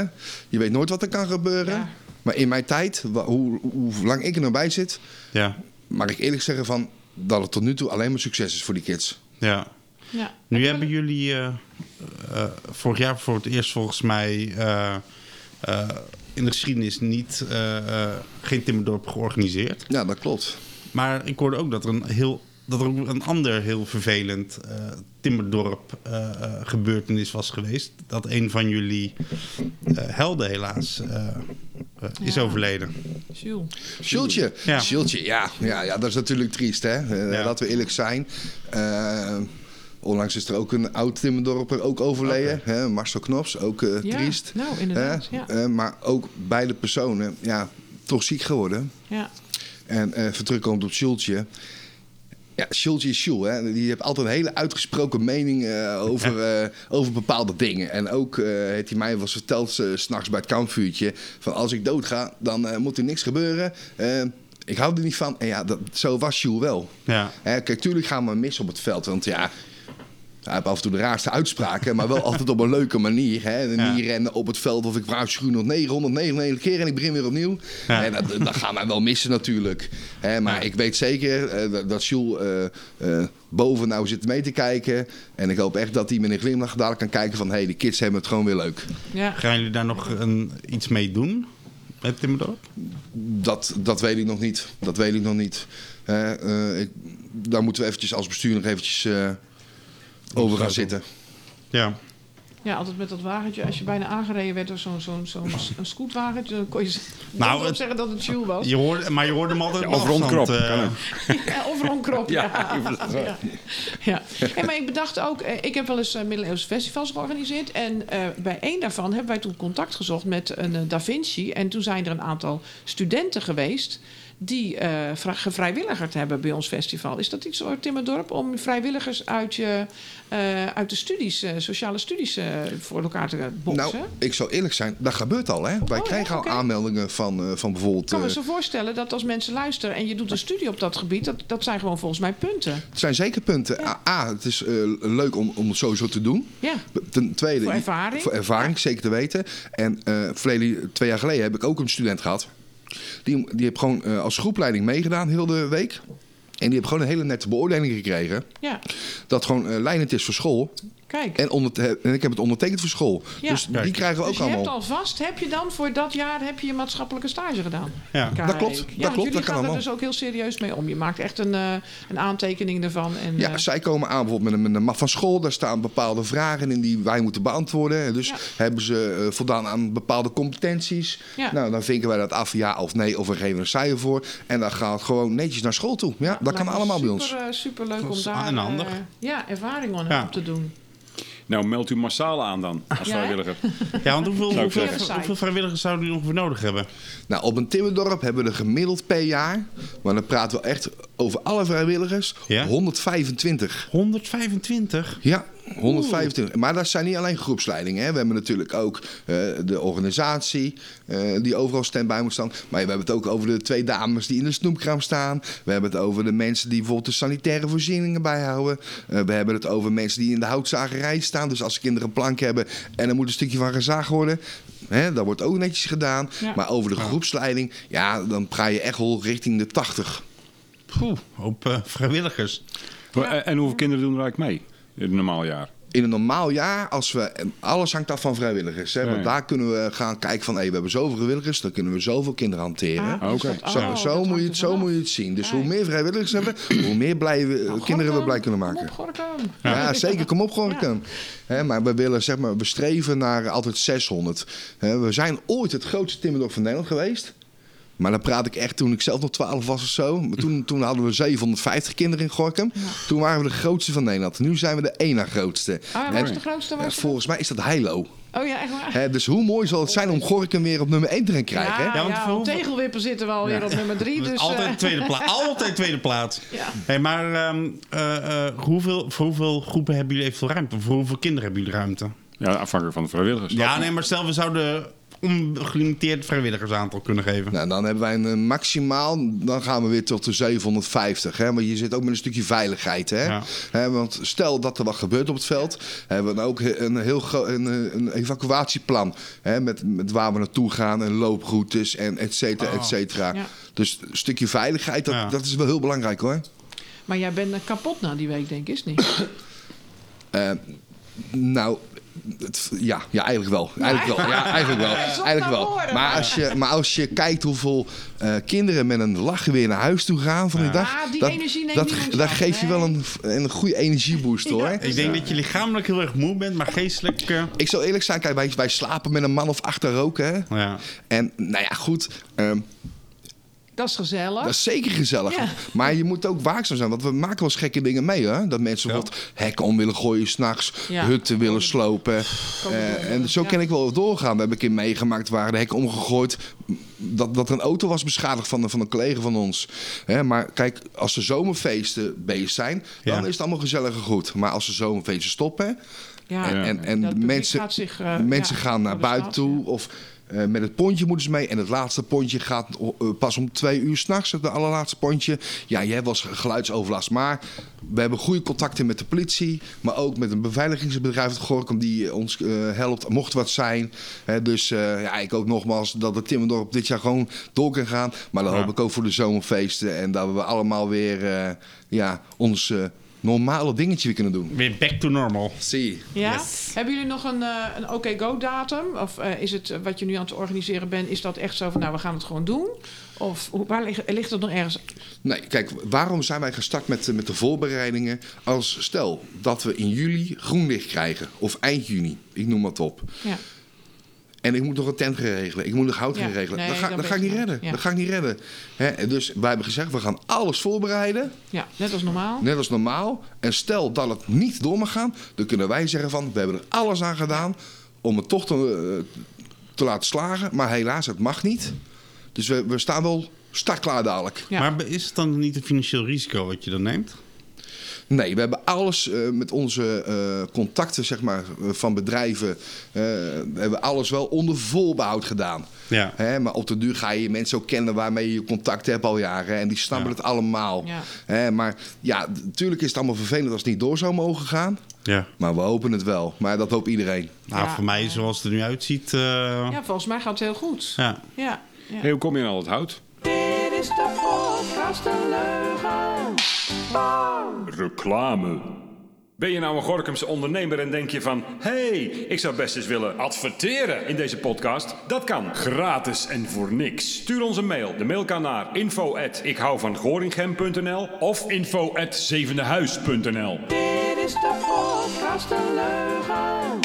Speaker 5: Je weet nooit wat er kan gebeuren.
Speaker 4: Ja.
Speaker 5: Maar in mijn tijd, hoe, hoe lang ik er nou bij zit...
Speaker 3: Ja.
Speaker 5: mag ik eerlijk zeggen van, dat het tot nu toe alleen maar succes is voor die kids.
Speaker 3: ja.
Speaker 4: ja.
Speaker 3: Nu
Speaker 4: En
Speaker 3: hebben jullie eh, eh, vorig jaar voor het eerst volgens mij eh, eh, in de geschiedenis niet, eh, eh, geen timmerdorp georganiseerd.
Speaker 5: Ja, dat klopt.
Speaker 3: Maar ik hoorde ook dat er een heel dat er ook een ander heel vervelend eh, timmerdorp eh, eh, gebeurtenis was geweest. Dat een van jullie eh, helden helaas is
Speaker 4: Ja.
Speaker 3: overleden.
Speaker 4: Jules.
Speaker 5: Schultje.
Speaker 3: Ja.
Speaker 5: Ja. Ja, ja, dat is natuurlijk triest, hè. Eh,
Speaker 3: Ja.
Speaker 5: Laten we eerlijk zijn. Onlangs is er ook een oud Timmerdorper ook overleden. Hè? Marcel Knops, ook eh,
Speaker 4: Ja,
Speaker 5: triest.
Speaker 4: nou, inderdaad.
Speaker 5: Eh, maar ook beide personen, ja, toch ziek geworden.
Speaker 4: Ja.
Speaker 5: En eh even terugkomend op Schultje. Ja, Schultje is Schul, hè. Die heeft altijd een hele uitgesproken mening eh, over, eh, over bepaalde dingen. En ook eh, heeft hij mij wel eens verteld, s s'nachts bij het kampvuurtje... van als ik doodga, dan eh, moet er niks gebeuren. Eh, ik hou er niet van. En ja, dat, zo was Schul wel.
Speaker 3: Ja.
Speaker 5: Hè, kijk, tuurlijk gaan we mis op het veld. Want ja, hij heeft af en toe de raarste uitspraken, maar wel altijd op een leuke manier. Hè? En
Speaker 3: Ja.
Speaker 5: Niet rennen op het veld of ik waarschuw nog 999 keer en ik begin weer opnieuw.
Speaker 3: Ja.
Speaker 5: En dat, dat gaan wij wel missen natuurlijk. Hè? Maar
Speaker 3: Ja.
Speaker 5: ik weet zeker eh, dat- Jules eh, eh, boven nou zit mee te kijken. En ik hoop echt dat hij met een glimlach dadelijk kan kijken van... hé, hey, de kids hebben het gewoon weer leuk.
Speaker 4: Ja.
Speaker 3: Gaan jullie daar nog een, iets mee doen? Met Timmerdorp?
Speaker 5: Dat, dat weet ik nog niet. Dat weet ik nog niet. Hè, eh, ik, daar moeten we eventjes als bestuur nog eventjes eh, over gaan zitten.
Speaker 3: Ja.
Speaker 4: ja, altijd met dat wagentje. Als je bijna aangereden werd door zo'n zo'n zo'n een scootwagentje... dan kon je
Speaker 3: Nou, het-
Speaker 4: zeggen dat het Jules was.
Speaker 3: Je hoorde, maar je hoorde hem altijd
Speaker 2: Ja, of
Speaker 3: afstand,
Speaker 2: rondkrop,
Speaker 3: eh.
Speaker 4: Ja, of rondkrop, ja.
Speaker 2: Ja,
Speaker 4: ja. maar ik bedacht ook, eh, ik heb wel eens eh, middeleeuwse festivals georganiseerd. En eh, bij één daarvan hebben wij toen contact gezocht met een Da Vinci. En toen zijn er een aantal studenten geweest die vra- gevrijwilligerd hebben bij ons festival. Is dat iets Timmerdorp, om vrijwilligers uit, je, eh, uit de studies, eh, sociale studies voor elkaar te boksen?
Speaker 5: Nou, ik zou eerlijk zijn, dat gebeurt al. Hè? Wij
Speaker 4: Oh,
Speaker 5: krijgen
Speaker 4: ja,
Speaker 5: al aanmeldingen van, van bijvoorbeeld...
Speaker 4: ik kan me zo voorstellen dat als mensen luisteren en je doet een studie op dat gebied, dat, dat zijn gewoon volgens mij punten.
Speaker 5: Het zijn zeker punten. A, A, het is leuk om, om het sowieso te doen.
Speaker 4: Ja.
Speaker 5: Ten tweede...
Speaker 4: Voor ervaring.
Speaker 5: Voor ervaring, zeker te weten. En verleden, twee jaar geleden heb ik ook een student gehad. Die, die heeft gewoon eh, als groepleiding meegedaan heel de week. En die heeft gewoon een hele nette beoordeling gekregen.
Speaker 4: Ja,
Speaker 5: Dat gewoon leidend is voor school.
Speaker 4: Kijk.
Speaker 5: En, onder, en ik heb het ondertekend voor school.
Speaker 4: Ja.
Speaker 5: Dus die krijgen we ook
Speaker 4: Dus je
Speaker 5: allemaal.
Speaker 4: hebt alvast, heb je dan voor dat jaar heb je je maatschappelijke stage gedaan?
Speaker 3: Ja.
Speaker 4: Kijk.
Speaker 5: Dat klopt, dat
Speaker 4: ja,
Speaker 5: klopt,
Speaker 4: want jullie
Speaker 5: dat kan
Speaker 4: gaan er dus ook heel serieus mee om. Je maakt echt een, eh, een aantekening ervan. En,
Speaker 5: Ja,
Speaker 4: eh,
Speaker 5: zij komen aan bijvoorbeeld met een, met een map van school. Daar staan bepaalde vragen in die wij moeten beantwoorden. Dus
Speaker 4: Ja.
Speaker 5: hebben ze eh, voldaan aan bepaalde competenties.
Speaker 4: Ja.
Speaker 5: Nou, dan vinken wij dat af, ja of nee, of we geven een cijfer voor. En dan gaat het gewoon netjes naar school toe. Ja, dat kan allemaal bij ons.
Speaker 4: super, super leuk
Speaker 3: Dat
Speaker 4: om daar ja, ervaring aan
Speaker 3: Ja.
Speaker 4: op te doen.
Speaker 2: Nou, meld u massaal aan dan, als
Speaker 4: Ja,
Speaker 2: vrijwilliger.
Speaker 3: Ja, want hoeveel, hoeveel,
Speaker 2: zeggen.
Speaker 3: hoeveel vrijwilligers zouden jullie ongeveer nodig hebben?
Speaker 5: Nou, op een Timmerdorp hebben we er gemiddeld per jaar, maar dan praten we echt over alle vrijwilligers,
Speaker 3: Ja?
Speaker 5: 125.
Speaker 3: 125?
Speaker 5: Ja, 125. Maar dat zijn niet alleen groepsleidingen. Hè. We hebben natuurlijk ook eh, de organisatie eh, die overal standby moet staan. Maar we hebben het ook over de twee dames die in de snoepkraam staan. We hebben het over de mensen die bijvoorbeeld de sanitaire voorzieningen bijhouden. Eh, we hebben het over mensen die in de houtzagerij staan. Dus als de kinderen een plank hebben en er moet een stukje van gezaagd worden. Hè, dat wordt ook netjes gedaan.
Speaker 4: Ja.
Speaker 5: Maar over de groepsleiding, ja, dan praat je echt wel richting de 80.
Speaker 3: Poeh, hoop eh, vrijwilligers.
Speaker 2: En, en hoeveel kinderen doen er eigenlijk mee in een normaal jaar?
Speaker 5: in een normaal jaar, als we, alles hangt af van vrijwilligers. Hè, want daar kunnen we gaan kijken van, hé, we hebben zoveel vrijwilligers, dan kunnen we zoveel kinderen hanteren.
Speaker 4: Ah, dus
Speaker 5: Zo,
Speaker 4: oh,
Speaker 5: zo, moet je het, zo moet je het zien. Dus hoe meer vrijwilligers we hebben, hoe meer blij we,
Speaker 4: Nou,
Speaker 5: kinderen we blij kunnen
Speaker 4: kom
Speaker 5: maken.
Speaker 4: op, Gorkum.
Speaker 5: Ja, zeker. Kom op, Gorkum. Hè, maar we willen, zeg maar, we streven naar altijd 600. Hè, we zijn ooit het grootste timmerdorp van Nederland geweest. Maar dan praat ik echt toen ik zelf nog 12 was of zo. Maar toen, toen hadden we 750 kinderen in Gorkum. Toen waren we de grootste van Nederland. Nu zijn we de ena grootste.
Speaker 4: Ah,
Speaker 5: En-
Speaker 4: waar is de grootste? De
Speaker 5: volgens mij is dat Heilo.
Speaker 4: Oh ja, echt waar?
Speaker 5: Hè, dus hoe mooi zal het zijn om Gorkum weer op nummer 1 te gaan krijgen? hè?
Speaker 4: Ja,
Speaker 3: Ja, want
Speaker 4: ja, tegelwippen zitten we alweer op nummer drie. Dus,
Speaker 3: altijd,
Speaker 4: eh,
Speaker 3: tweede plaats. altijd tweede plaats.
Speaker 4: Ja.
Speaker 3: Hey, maar ehm, eh, eh, hoeveel, voor hoeveel groepen hebben jullie eventueel ruimte? Voor hoeveel kinderen hebben jullie ruimte?
Speaker 2: Ja, afhankelijk van de vrijwilligers.
Speaker 3: Ja, nee, maar stel we zouden ongelimiteerd vrijwilligersaantal kunnen geven.
Speaker 5: Nou, dan hebben wij een eh, maximaal, dan gaan we weer tot de 750. Hè? Want je zit ook met een stukje veiligheid. Hè?
Speaker 3: Ja.
Speaker 5: Hè, want stel dat er wat gebeurt op het veld, hebben we dan ook een heel een, eh, een evacuatieplan. Hè? Met, met waar we naartoe gaan en looproutes en et cetera, et cetera.
Speaker 4: Ja.
Speaker 5: Dus een stukje veiligheid, dat,
Speaker 3: Ja.
Speaker 5: dat is wel heel belangrijk hoor.
Speaker 4: Maar jij bent kapot na die week, denk ik, is niet?
Speaker 5: Eh, nou, het- ja, ja, eigenlijk wel. Eigenlijk wel. Ja, eigenlijk wel. Eigenlijk wel. Maar als je, maar als je kijkt hoeveel eh, kinderen met een lach weer naar huis toe gaan van die dag.
Speaker 4: Ah, die
Speaker 5: dat,
Speaker 4: energie neemt
Speaker 5: dat, dat geeft je wel een, een goede energieboost hoor.
Speaker 3: Ik denk dat je lichamelijk heel erg moe bent, maar geestelijk... eh,
Speaker 5: Ik zal eerlijk zijn, kijk, wij, wij slapen met een man of achter roken. Hè?
Speaker 3: ja.
Speaker 5: En nou ja, goed. ehm,
Speaker 4: Dat is gezellig.
Speaker 5: Dat is zeker gezellig.
Speaker 4: Ja.
Speaker 5: Maar je moet ook waakzaam zijn. Want we maken wel eens gekke dingen mee. Hè? Dat mensen bijvoorbeeld hekken om willen gooien s'nachts.
Speaker 4: Ja.
Speaker 5: Hutten willen slopen. Eh, en zo
Speaker 4: Ja.
Speaker 5: kan ik wel doorgaan. We hebben een keer meegemaakt waar de hekken omgegooid. Dat, dat er een auto was beschadigd van, een- van een collega van ons. Hè, maar kijk, als de zomerfeesten bezig zijn, dan
Speaker 3: Ja.
Speaker 5: is het allemaal gezellig en goed. Maar als de zomerfeesten stoppen
Speaker 4: ja.
Speaker 5: en, en, mensen,
Speaker 4: zich, eh,
Speaker 5: mensen
Speaker 4: ja,
Speaker 5: gaan naar buiten
Speaker 4: stad,
Speaker 5: toe of eh, met het pontje moeten ze mee. En het laatste pontje gaat eh, pas om twee uur s'nachts, het allerlaatste pontje. Ja, je hebt wel eens geluidsoverlast. Maar we hebben goede contacten met de politie, maar ook met een beveiligingsbedrijf, het Gorkum, die ons eh, helpt, mocht wat zijn. Dus ja, ik ook nogmaals dat het Timmendorp dit jaar gewoon door kan gaan. Maar dan
Speaker 3: Ja.
Speaker 5: hoop ik ook voor de zomerfeesten en dat we allemaal weer ja, ons normale dingetje weer kunnen doen.
Speaker 3: Weer back to normal.
Speaker 5: Zie.
Speaker 4: Ja? Hebben jullie nog een, eh, een OK-Go-datum? Of eh, is het eh, wat je nu aan het organiseren bent, is dat echt zo van, nou, we gaan het gewoon doen? Of waar ligt, ligt het nog ergens?
Speaker 5: Nee, kijk, waarom zijn wij gestart met, de- met de voorbereidingen? Als stel dat we in juli groen licht krijgen, of eind juni, ik noem wat op.
Speaker 4: Ja.
Speaker 5: En ik moet nog een tent gaan regelen, ik moet nog hout
Speaker 4: Ja,
Speaker 5: gaan regelen.
Speaker 4: nee,
Speaker 5: dat ga,
Speaker 4: dan
Speaker 5: dat
Speaker 4: ben
Speaker 5: ga ik niet redden.
Speaker 4: ja.
Speaker 5: Dat ga ik niet redden. Hè, dus wij hebben gezegd, we gaan alles voorbereiden,
Speaker 4: ja, net als normaal.
Speaker 5: net als normaal. En stel dat het niet door mag gaan, dan kunnen wij zeggen van, we hebben er alles aan gedaan om het toch te, eh, te laten slagen. Maar helaas, het mag niet. Dus we, we staan wel startklaar dadelijk.
Speaker 4: Ja.
Speaker 3: Maar is het dan niet een financieel risico wat je dan neemt?
Speaker 5: Nee, we hebben alles eh, met onze eh, contacten zeg maar, eh, van bedrijven. eh, we hebben alles wel onder voorbehoud gedaan.
Speaker 3: Ja.
Speaker 5: Hè, maar op de duur ga je mensen ook kennen waarmee je contact hebt al jaren. En die snappen
Speaker 3: Ja.
Speaker 5: het allemaal.
Speaker 4: Ja.
Speaker 5: Hè, maar ja, natuurlijk is het allemaal vervelend als het niet door zou mogen gaan.
Speaker 3: Ja.
Speaker 5: Maar we hopen het wel. Maar dat hoopt iedereen.
Speaker 3: Nou,
Speaker 4: Ja.
Speaker 3: voor mij, zoals het er nu uitziet... eh,
Speaker 4: Ja, volgens mij gaat het heel goed.
Speaker 3: ja.
Speaker 4: Ja. ja.
Speaker 2: Hey, hoe kom je aan al het hout?
Speaker 1: Is de podcast De Leugen.
Speaker 2: Reclame. Ben je nou een Gorkumse ondernemer en denk je van... hey, ik zou best eens willen adverteren in deze podcast? Dat kan. Gratis en voor niks. Stuur ons een mail. De mail kan naar info at of info at zevendehuis.nl.
Speaker 1: Dit is de podcast Leugen.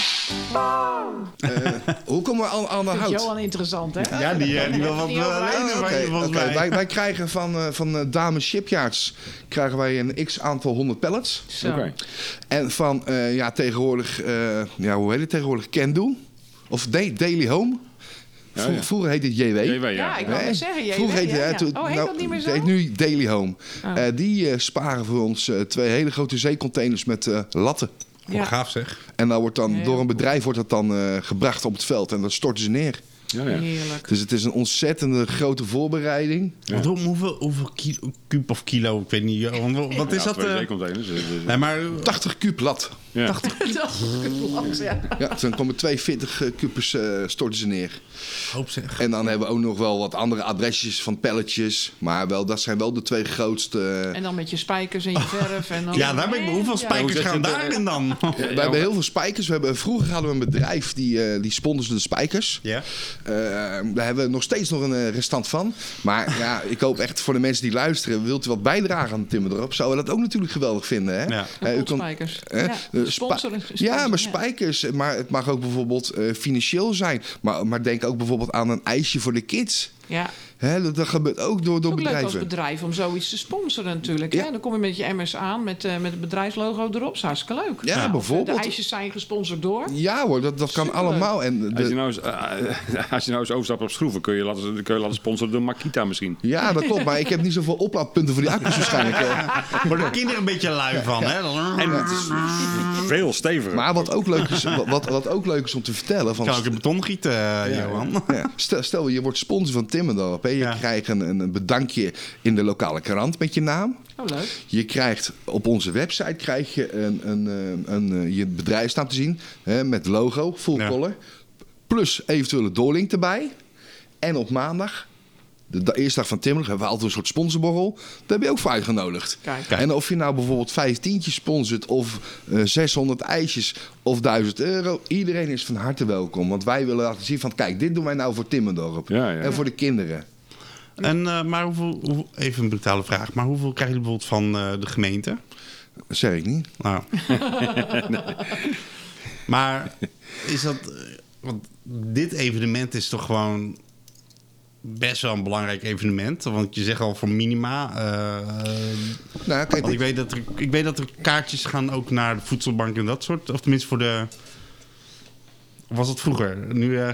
Speaker 5: Hoe komen we aan, aan de hout?
Speaker 4: Johan interessant, hè?
Speaker 3: Ja, die, eh, die wil wat eh, lenen volgens mij.
Speaker 5: Wij, wij krijgen van, eh, van eh, Dame Shipyards krijgen wij een x aantal honderd pallets.
Speaker 4: Zo.
Speaker 2: Oké.
Speaker 5: En van, eh, ja, tegenwoordig, eh, ja, hoe heet het tegenwoordig? Can Of Da- Daily Home? Vro-
Speaker 2: ja.
Speaker 5: Vroeger heette het JW.
Speaker 2: JW, ja.
Speaker 4: Ja, ik wou zeggen. JW,
Speaker 5: Vroeger heette
Speaker 4: ja,
Speaker 5: het, toen-
Speaker 4: Oh, heet
Speaker 5: nou,
Speaker 4: dat niet meer
Speaker 5: het
Speaker 4: zo?
Speaker 5: heet nu Daily Home.
Speaker 4: Oh.
Speaker 5: Eh, die eh, sparen voor ons eh, twee hele grote zeecontainers met eh, latten.
Speaker 3: Oh,
Speaker 4: Ja.
Speaker 3: gaaf zeg.
Speaker 5: En dan wordt dan, door een bedrijf wordt dat dan eh, gebracht op het veld en dan storten ze neer.
Speaker 2: Ja, ja.
Speaker 4: Heerlijk.
Speaker 5: Dus het is een ontzettende grote voorbereiding.
Speaker 3: Want hoe- hoeveel, hoeveel kilo, kuub of kilo, ik weet niet. eh, want Wat is
Speaker 2: Ja,
Speaker 3: dat?
Speaker 2: twee
Speaker 3: eh?
Speaker 2: zeecontainers. dus- dus-
Speaker 3: Nee, maar
Speaker 5: 80 kuub lat.
Speaker 2: Ja.
Speaker 4: Dat klopt, ja.
Speaker 5: Ja, dan komen 42 eh, kubus eh, storten ze neer.
Speaker 3: hoop zeg.
Speaker 5: En dan hebben we ook nog wel wat andere adresjes van pelletjes. Maar wel, dat zijn wel de twee grootste.
Speaker 4: En dan met je spijkers en je verf. En dan...
Speaker 3: Ja, daar ben ik. Hoeveel
Speaker 4: Ja.
Speaker 3: spijkers gaan daarin dan?
Speaker 5: we hebben heel veel spijkers. We hebben, vroeger hadden we een bedrijf die, eh die sponsorde de spijkers.
Speaker 3: Ja.
Speaker 5: Eh, daar hebben we nog steeds nog een eh, restant van. Maar ja, ik hoop echt voor de mensen die luisteren... wilt u wat bijdragen aan het Timmerdorp... zouden we dat ook natuurlijk geweldig vinden. Hè?
Speaker 3: Ja.
Speaker 5: Eh, u kan-
Speaker 4: Spijkers. Ja,
Speaker 5: eh,
Speaker 4: sponsoren-
Speaker 5: ja, maar
Speaker 4: ja.
Speaker 5: spijkers. Maar het mag ook bijvoorbeeld eh, financieel zijn. Maar, maar denk ook bijvoorbeeld aan een ijsje voor de kids.
Speaker 4: Ja.
Speaker 5: Hè, dat, dat gebeurt ook door, door
Speaker 4: Ook leuk als
Speaker 5: bedrijven.
Speaker 4: bedrijf om zoiets te sponsoren natuurlijk.
Speaker 5: Ja.
Speaker 4: Hè? Dan kom je met je emmers aan met, eh, met het bedrijfslogo erop. Is hartstikke leuk.
Speaker 5: Ja, bijvoorbeeld.
Speaker 4: De ijsjes zijn gesponsord door.
Speaker 5: Ja hoor, dat, dat kan
Speaker 4: Superleuk.
Speaker 5: allemaal. En de-
Speaker 2: Als je, nou eens, eh, als je nou eens overstapt op schroeven, kun je laten, kun je laten sponsoren door Makita misschien.
Speaker 5: ja, dat klopt. Maar ik heb niet zoveel oplaadpunten voor die accu's waarschijnlijk.
Speaker 3: Worden de kinderen een beetje lui van, hè? Dan-
Speaker 2: En het is veel steviger.
Speaker 5: Maar wat ook leuk is, wat, wat ook leuk is om te vertellen... Van,
Speaker 3: Kan ik in beton gieten, eh, Johan?
Speaker 5: Ja, stel, stel, je wordt sponsor van Timmerdorp. Hè? Je
Speaker 3: Ja.
Speaker 5: krijgt een, een bedankje in de lokale krant met je naam.
Speaker 4: Oh, leuk.
Speaker 5: Je krijgt op onze website krijg je een, een, eh, een, eh, je bedrijfsnaam te zien. Hè, met logo, full
Speaker 3: Ja.
Speaker 5: color. Plus eventueel een doorlink erbij. En op maandag de, de eerste dag van Timmerlig hebben we altijd een soort sponsorborrel. Daar heb je ook voor uitgenodigd.
Speaker 4: Kijk.
Speaker 5: En of je nou bijvoorbeeld vijf tientjes sponsort of eh 600 ijsjes of 1000 euro. Iedereen is van harte welkom. Want wij willen laten zien van kijk, dit doen wij nou voor Timmerdorp.
Speaker 2: Ja, ja.
Speaker 5: En voor de kinderen.
Speaker 3: En, eh, maar hoeveel, hoe- even een brutale vraag, maar hoeveel krijgen jullie bijvoorbeeld van eh, de gemeente?
Speaker 5: Dat zeg ik niet.
Speaker 3: Nou. maar is dat. eh, Want dit evenement is toch gewoon best wel een belangrijk evenement. Want je zegt al voor minima. eh,
Speaker 5: Nou, kijk,
Speaker 3: want ik weet, dat er, ik weet dat er kaartjes gaan ook naar de voedselbank en dat soort. Of tenminste voor de. Was dat vroeger? Nu, eh,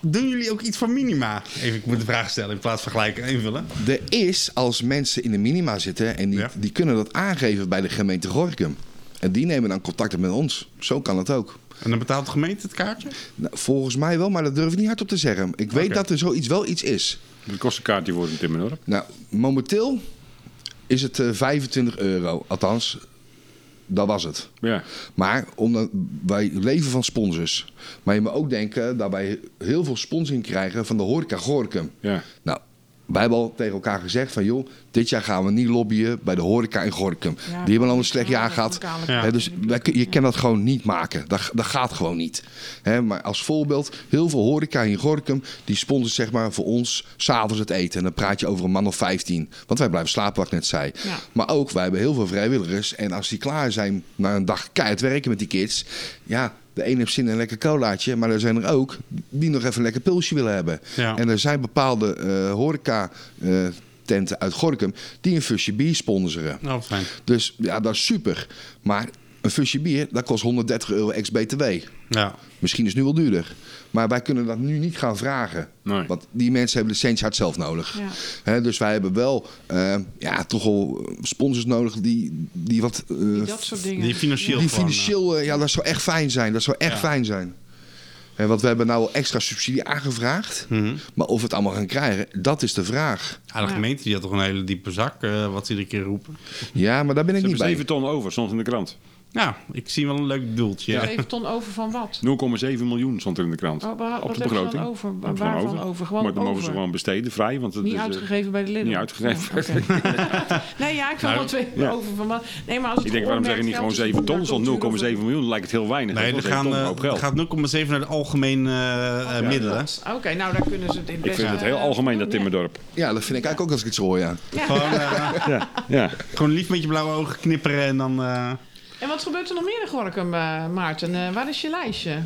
Speaker 3: doen jullie ook iets voor minima? Even, ik moet de vraag stellen in plaats van gelijk invullen.
Speaker 5: Er is, als mensen in de minima zitten en die,
Speaker 3: Ja.
Speaker 5: die kunnen dat aangeven bij de gemeente Gorkum. En die nemen dan contact op met ons. Zo kan het ook.
Speaker 3: En dan betaalt de gemeente het kaartje?
Speaker 5: Nou, volgens mij wel, maar dat durf ik niet hardop te zeggen. Ik weet dat er zoiets wel iets is.
Speaker 2: Wat kost een kaartje voor een Timmerdorp?
Speaker 5: Nou, momenteel is het eh, 25 euro. Althans, dat was het.
Speaker 2: Ja.
Speaker 5: Maar omdat wij leven van sponsors. Maar je moet ook denken dat wij heel veel sponsoring krijgen van de horeca Gorkum.
Speaker 2: Ja.
Speaker 5: Nou, wij hebben al tegen elkaar gezegd van joh, dit jaar gaan we niet lobbyen bij de horeca in Gorkum.
Speaker 4: Ja,
Speaker 5: Die hebben al een slecht jaar gehad. dus wij, je kan dat gewoon niet maken. Dat, dat gaat gewoon niet. Hè, maar als voorbeeld, heel veel horeca in Gorkum, die sponsort zeg maar voor ons s'avonds het eten. En dan praat je over een man of 15. Want wij blijven slapen, wat ik net zei.
Speaker 4: Ja.
Speaker 5: Maar ook, wij hebben heel veel vrijwilligers. En als die klaar zijn na een dag keihard werken met die kids. Ja, de een heeft zin in een lekker colaatje. Maar er zijn er ook die nog even een lekker pulsje willen hebben.
Speaker 3: Ja.
Speaker 5: En er zijn bepaalde eh, horeca eh, tenten uit Gorkum die een fusje bier sponsoren.
Speaker 3: Nou, fijn.
Speaker 5: Dus ja, dat is super. Maar een fusje bier, dat kost 130 euro ex-BTW.
Speaker 3: Ja.
Speaker 5: Misschien is het nu wel duurder. Maar wij kunnen dat nu niet gaan vragen.
Speaker 2: Nee.
Speaker 5: Want die mensen hebben de centje hard zelf nodig.
Speaker 4: Ja.
Speaker 5: Hè, dus wij hebben wel eh, ja, toch wel sponsors nodig die, die wat... eh,
Speaker 4: Die dat soort dingen.
Speaker 3: Die financieel
Speaker 5: die financieel, eh, ja, dat zou echt fijn zijn. Dat zou echt
Speaker 3: Ja.
Speaker 5: fijn zijn. Hè, want we hebben nou extra subsidie aangevraagd.
Speaker 3: Mhm.
Speaker 5: Maar of we het allemaal gaan krijgen, dat is de vraag.
Speaker 3: Ja, de
Speaker 4: Ja.
Speaker 3: gemeente die had toch een hele diepe zak, eh, wat ze iedere keer roepen.
Speaker 5: Ja, maar daar ben ik
Speaker 2: Ze
Speaker 5: niet
Speaker 2: hebben
Speaker 5: bij.
Speaker 2: 7 ton over, stond in de krant. 0,7
Speaker 3: Ja, ik zie wel een leuk doeltje.
Speaker 4: Ja. Even ton over van wat?
Speaker 2: miljoen stond er in de krant.
Speaker 4: Oh, waar-
Speaker 2: op de begroting.
Speaker 4: over?
Speaker 2: Gewoon
Speaker 4: Waarvan over? Gewoon
Speaker 2: maar dan mogen
Speaker 4: over.
Speaker 2: ze gewoon besteden, vrij. Want het
Speaker 4: Niet
Speaker 2: is, eh,
Speaker 4: uitgegeven bij de Lidl?
Speaker 2: niet uitgegeven.
Speaker 4: Oh, nee, ja, ik
Speaker 3: Nou,
Speaker 4: wel twee
Speaker 2: ja.
Speaker 4: over van wat. Nee, maar als het
Speaker 2: Ik denk, waarom zeg je niet gewoon 7 ton? Stond 0,7 miljoen, lijkt het heel weinig.
Speaker 3: Nee,
Speaker 2: Dat
Speaker 3: er gaan, eh, gaat 0,7 naar de algemene eh, middelen.
Speaker 4: Oké, nou daar kunnen ze het in
Speaker 2: Ik
Speaker 4: best...
Speaker 2: vind het heel algemeen, dat
Speaker 4: ja.
Speaker 2: Timmerdorp.
Speaker 5: Ja, dat vind ik eigenlijk ook als ik het zo hoor,
Speaker 3: eh,
Speaker 2: ja.
Speaker 3: gewoon lief met je blauwe ogen knipperen en dan...
Speaker 4: En wat gebeurt er nog meer in Gorkum, eh, Maarten? Eh, waar is je lijstje?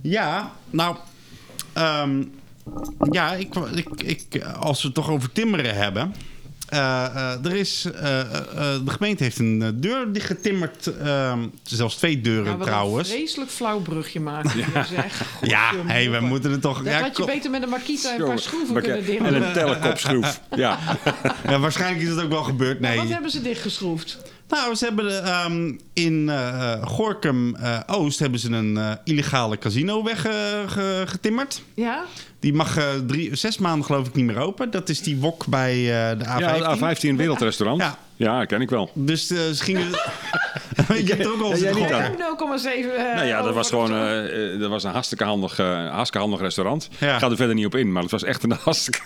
Speaker 3: Ja, nou... ehm, ja, ik, ik, ik, als we het toch over timmeren hebben... eh, eh, er is, eh, de gemeente heeft een deur dichtgetimmerd. ehm, zelfs twee deuren
Speaker 4: wat
Speaker 3: trouwens.
Speaker 4: Een vreselijk flauw brugje maken. Ja, zeg.
Speaker 3: Ja,
Speaker 4: Godverdomme.
Speaker 3: hey, we moeten het toch...
Speaker 4: Dat
Speaker 3: ja,
Speaker 4: had je beter met een markita en een paar schroeven
Speaker 2: Maar
Speaker 4: kunnen dichten.
Speaker 2: En een telekopschroef. Ja.
Speaker 3: ja, waarschijnlijk is het ook wel gebeurd.
Speaker 4: Maar
Speaker 3: Nee.
Speaker 4: wat hebben ze dichtgeschroefd?
Speaker 3: Nou, ze hebben de, ehm, in eh, eh, Gorkum eh, Oost hebben ze een eh, illegale casino weggetimmerd.
Speaker 4: Ja?
Speaker 3: Die mag eh, drie, zes maanden geloof ik niet meer open. Dat is die wok bij eh, de A15.
Speaker 2: ja, de A15 Wereldrestaurant.
Speaker 3: Ja.
Speaker 2: Ja, ken ik wel.
Speaker 3: Dus eh, ze gingen... je hebt er ook al
Speaker 2: Ja, jij niet
Speaker 3: gegokt,
Speaker 2: dan?
Speaker 3: hè?
Speaker 4: 0,7. eh,
Speaker 2: Nou ja, dat was gewoon dat was een hartstikke handig, eh, hartstikke handig restaurant.
Speaker 3: Ja.
Speaker 2: Ik ga er verder niet op in, maar het was echt een hartstikke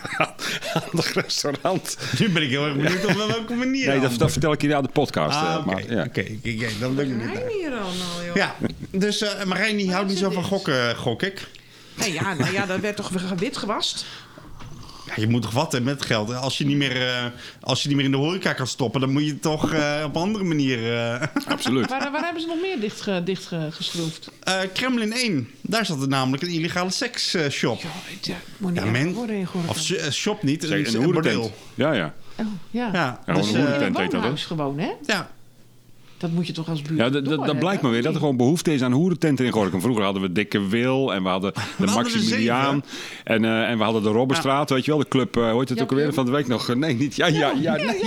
Speaker 2: handig restaurant.
Speaker 3: Nu ben ik heel erg benieuwd op welke manier.
Speaker 2: Nee, dat, dat vertel ik je na de podcast.
Speaker 3: Ah,
Speaker 2: eh,
Speaker 3: oké.
Speaker 2: maar, ja.
Speaker 3: Oké, oké, oké, dan ben ik benieuwd.
Speaker 4: Rijn hier allemaal, joh.
Speaker 3: Ja, dus uh, Marijn die houdt niet zo van
Speaker 4: dit?
Speaker 3: gokken, gok ik.
Speaker 4: Nee, ja, nou ja, dat werd toch weer wit gewast?
Speaker 3: Ja, je moet toch wat hè, met geld. Als je, niet meer, eh, als je niet meer in de horeca kan stoppen, dan moet je toch eh, op een andere manier... eh
Speaker 2: Absoluut.
Speaker 4: Waar, waar hebben ze nog meer dicht, dicht geschroefd?
Speaker 3: Eh, Kremlin 1, daar zat er namelijk een illegale seksshop.
Speaker 4: Ja, moet niet
Speaker 3: Ja, men-
Speaker 4: worden in
Speaker 3: of shop niet, een,
Speaker 2: een
Speaker 3: een
Speaker 2: hoerentent.
Speaker 3: bordeel.
Speaker 2: Ja, ja.
Speaker 4: Oh, ja.
Speaker 3: Ja,
Speaker 2: Ja,
Speaker 3: dus,
Speaker 2: een
Speaker 3: eh,
Speaker 2: hoerentent. Heet dat,
Speaker 4: hè?
Speaker 3: ja.
Speaker 4: Dat moet je toch als buurt
Speaker 2: Ja, dat, dat, blijkt maar weer dat er gewoon behoefte is aan hoerententen in Gorkum. Vroeger hadden we Dikke Wil en we hadden de Maximiliaan. En, eh, en we hadden de Robbenstraat, weet je wel. De club, eh heet het
Speaker 4: Ja,
Speaker 2: ook alweer van de week nog? Nee, niet. Ja, ja, ja.
Speaker 4: Ja,
Speaker 2: nee,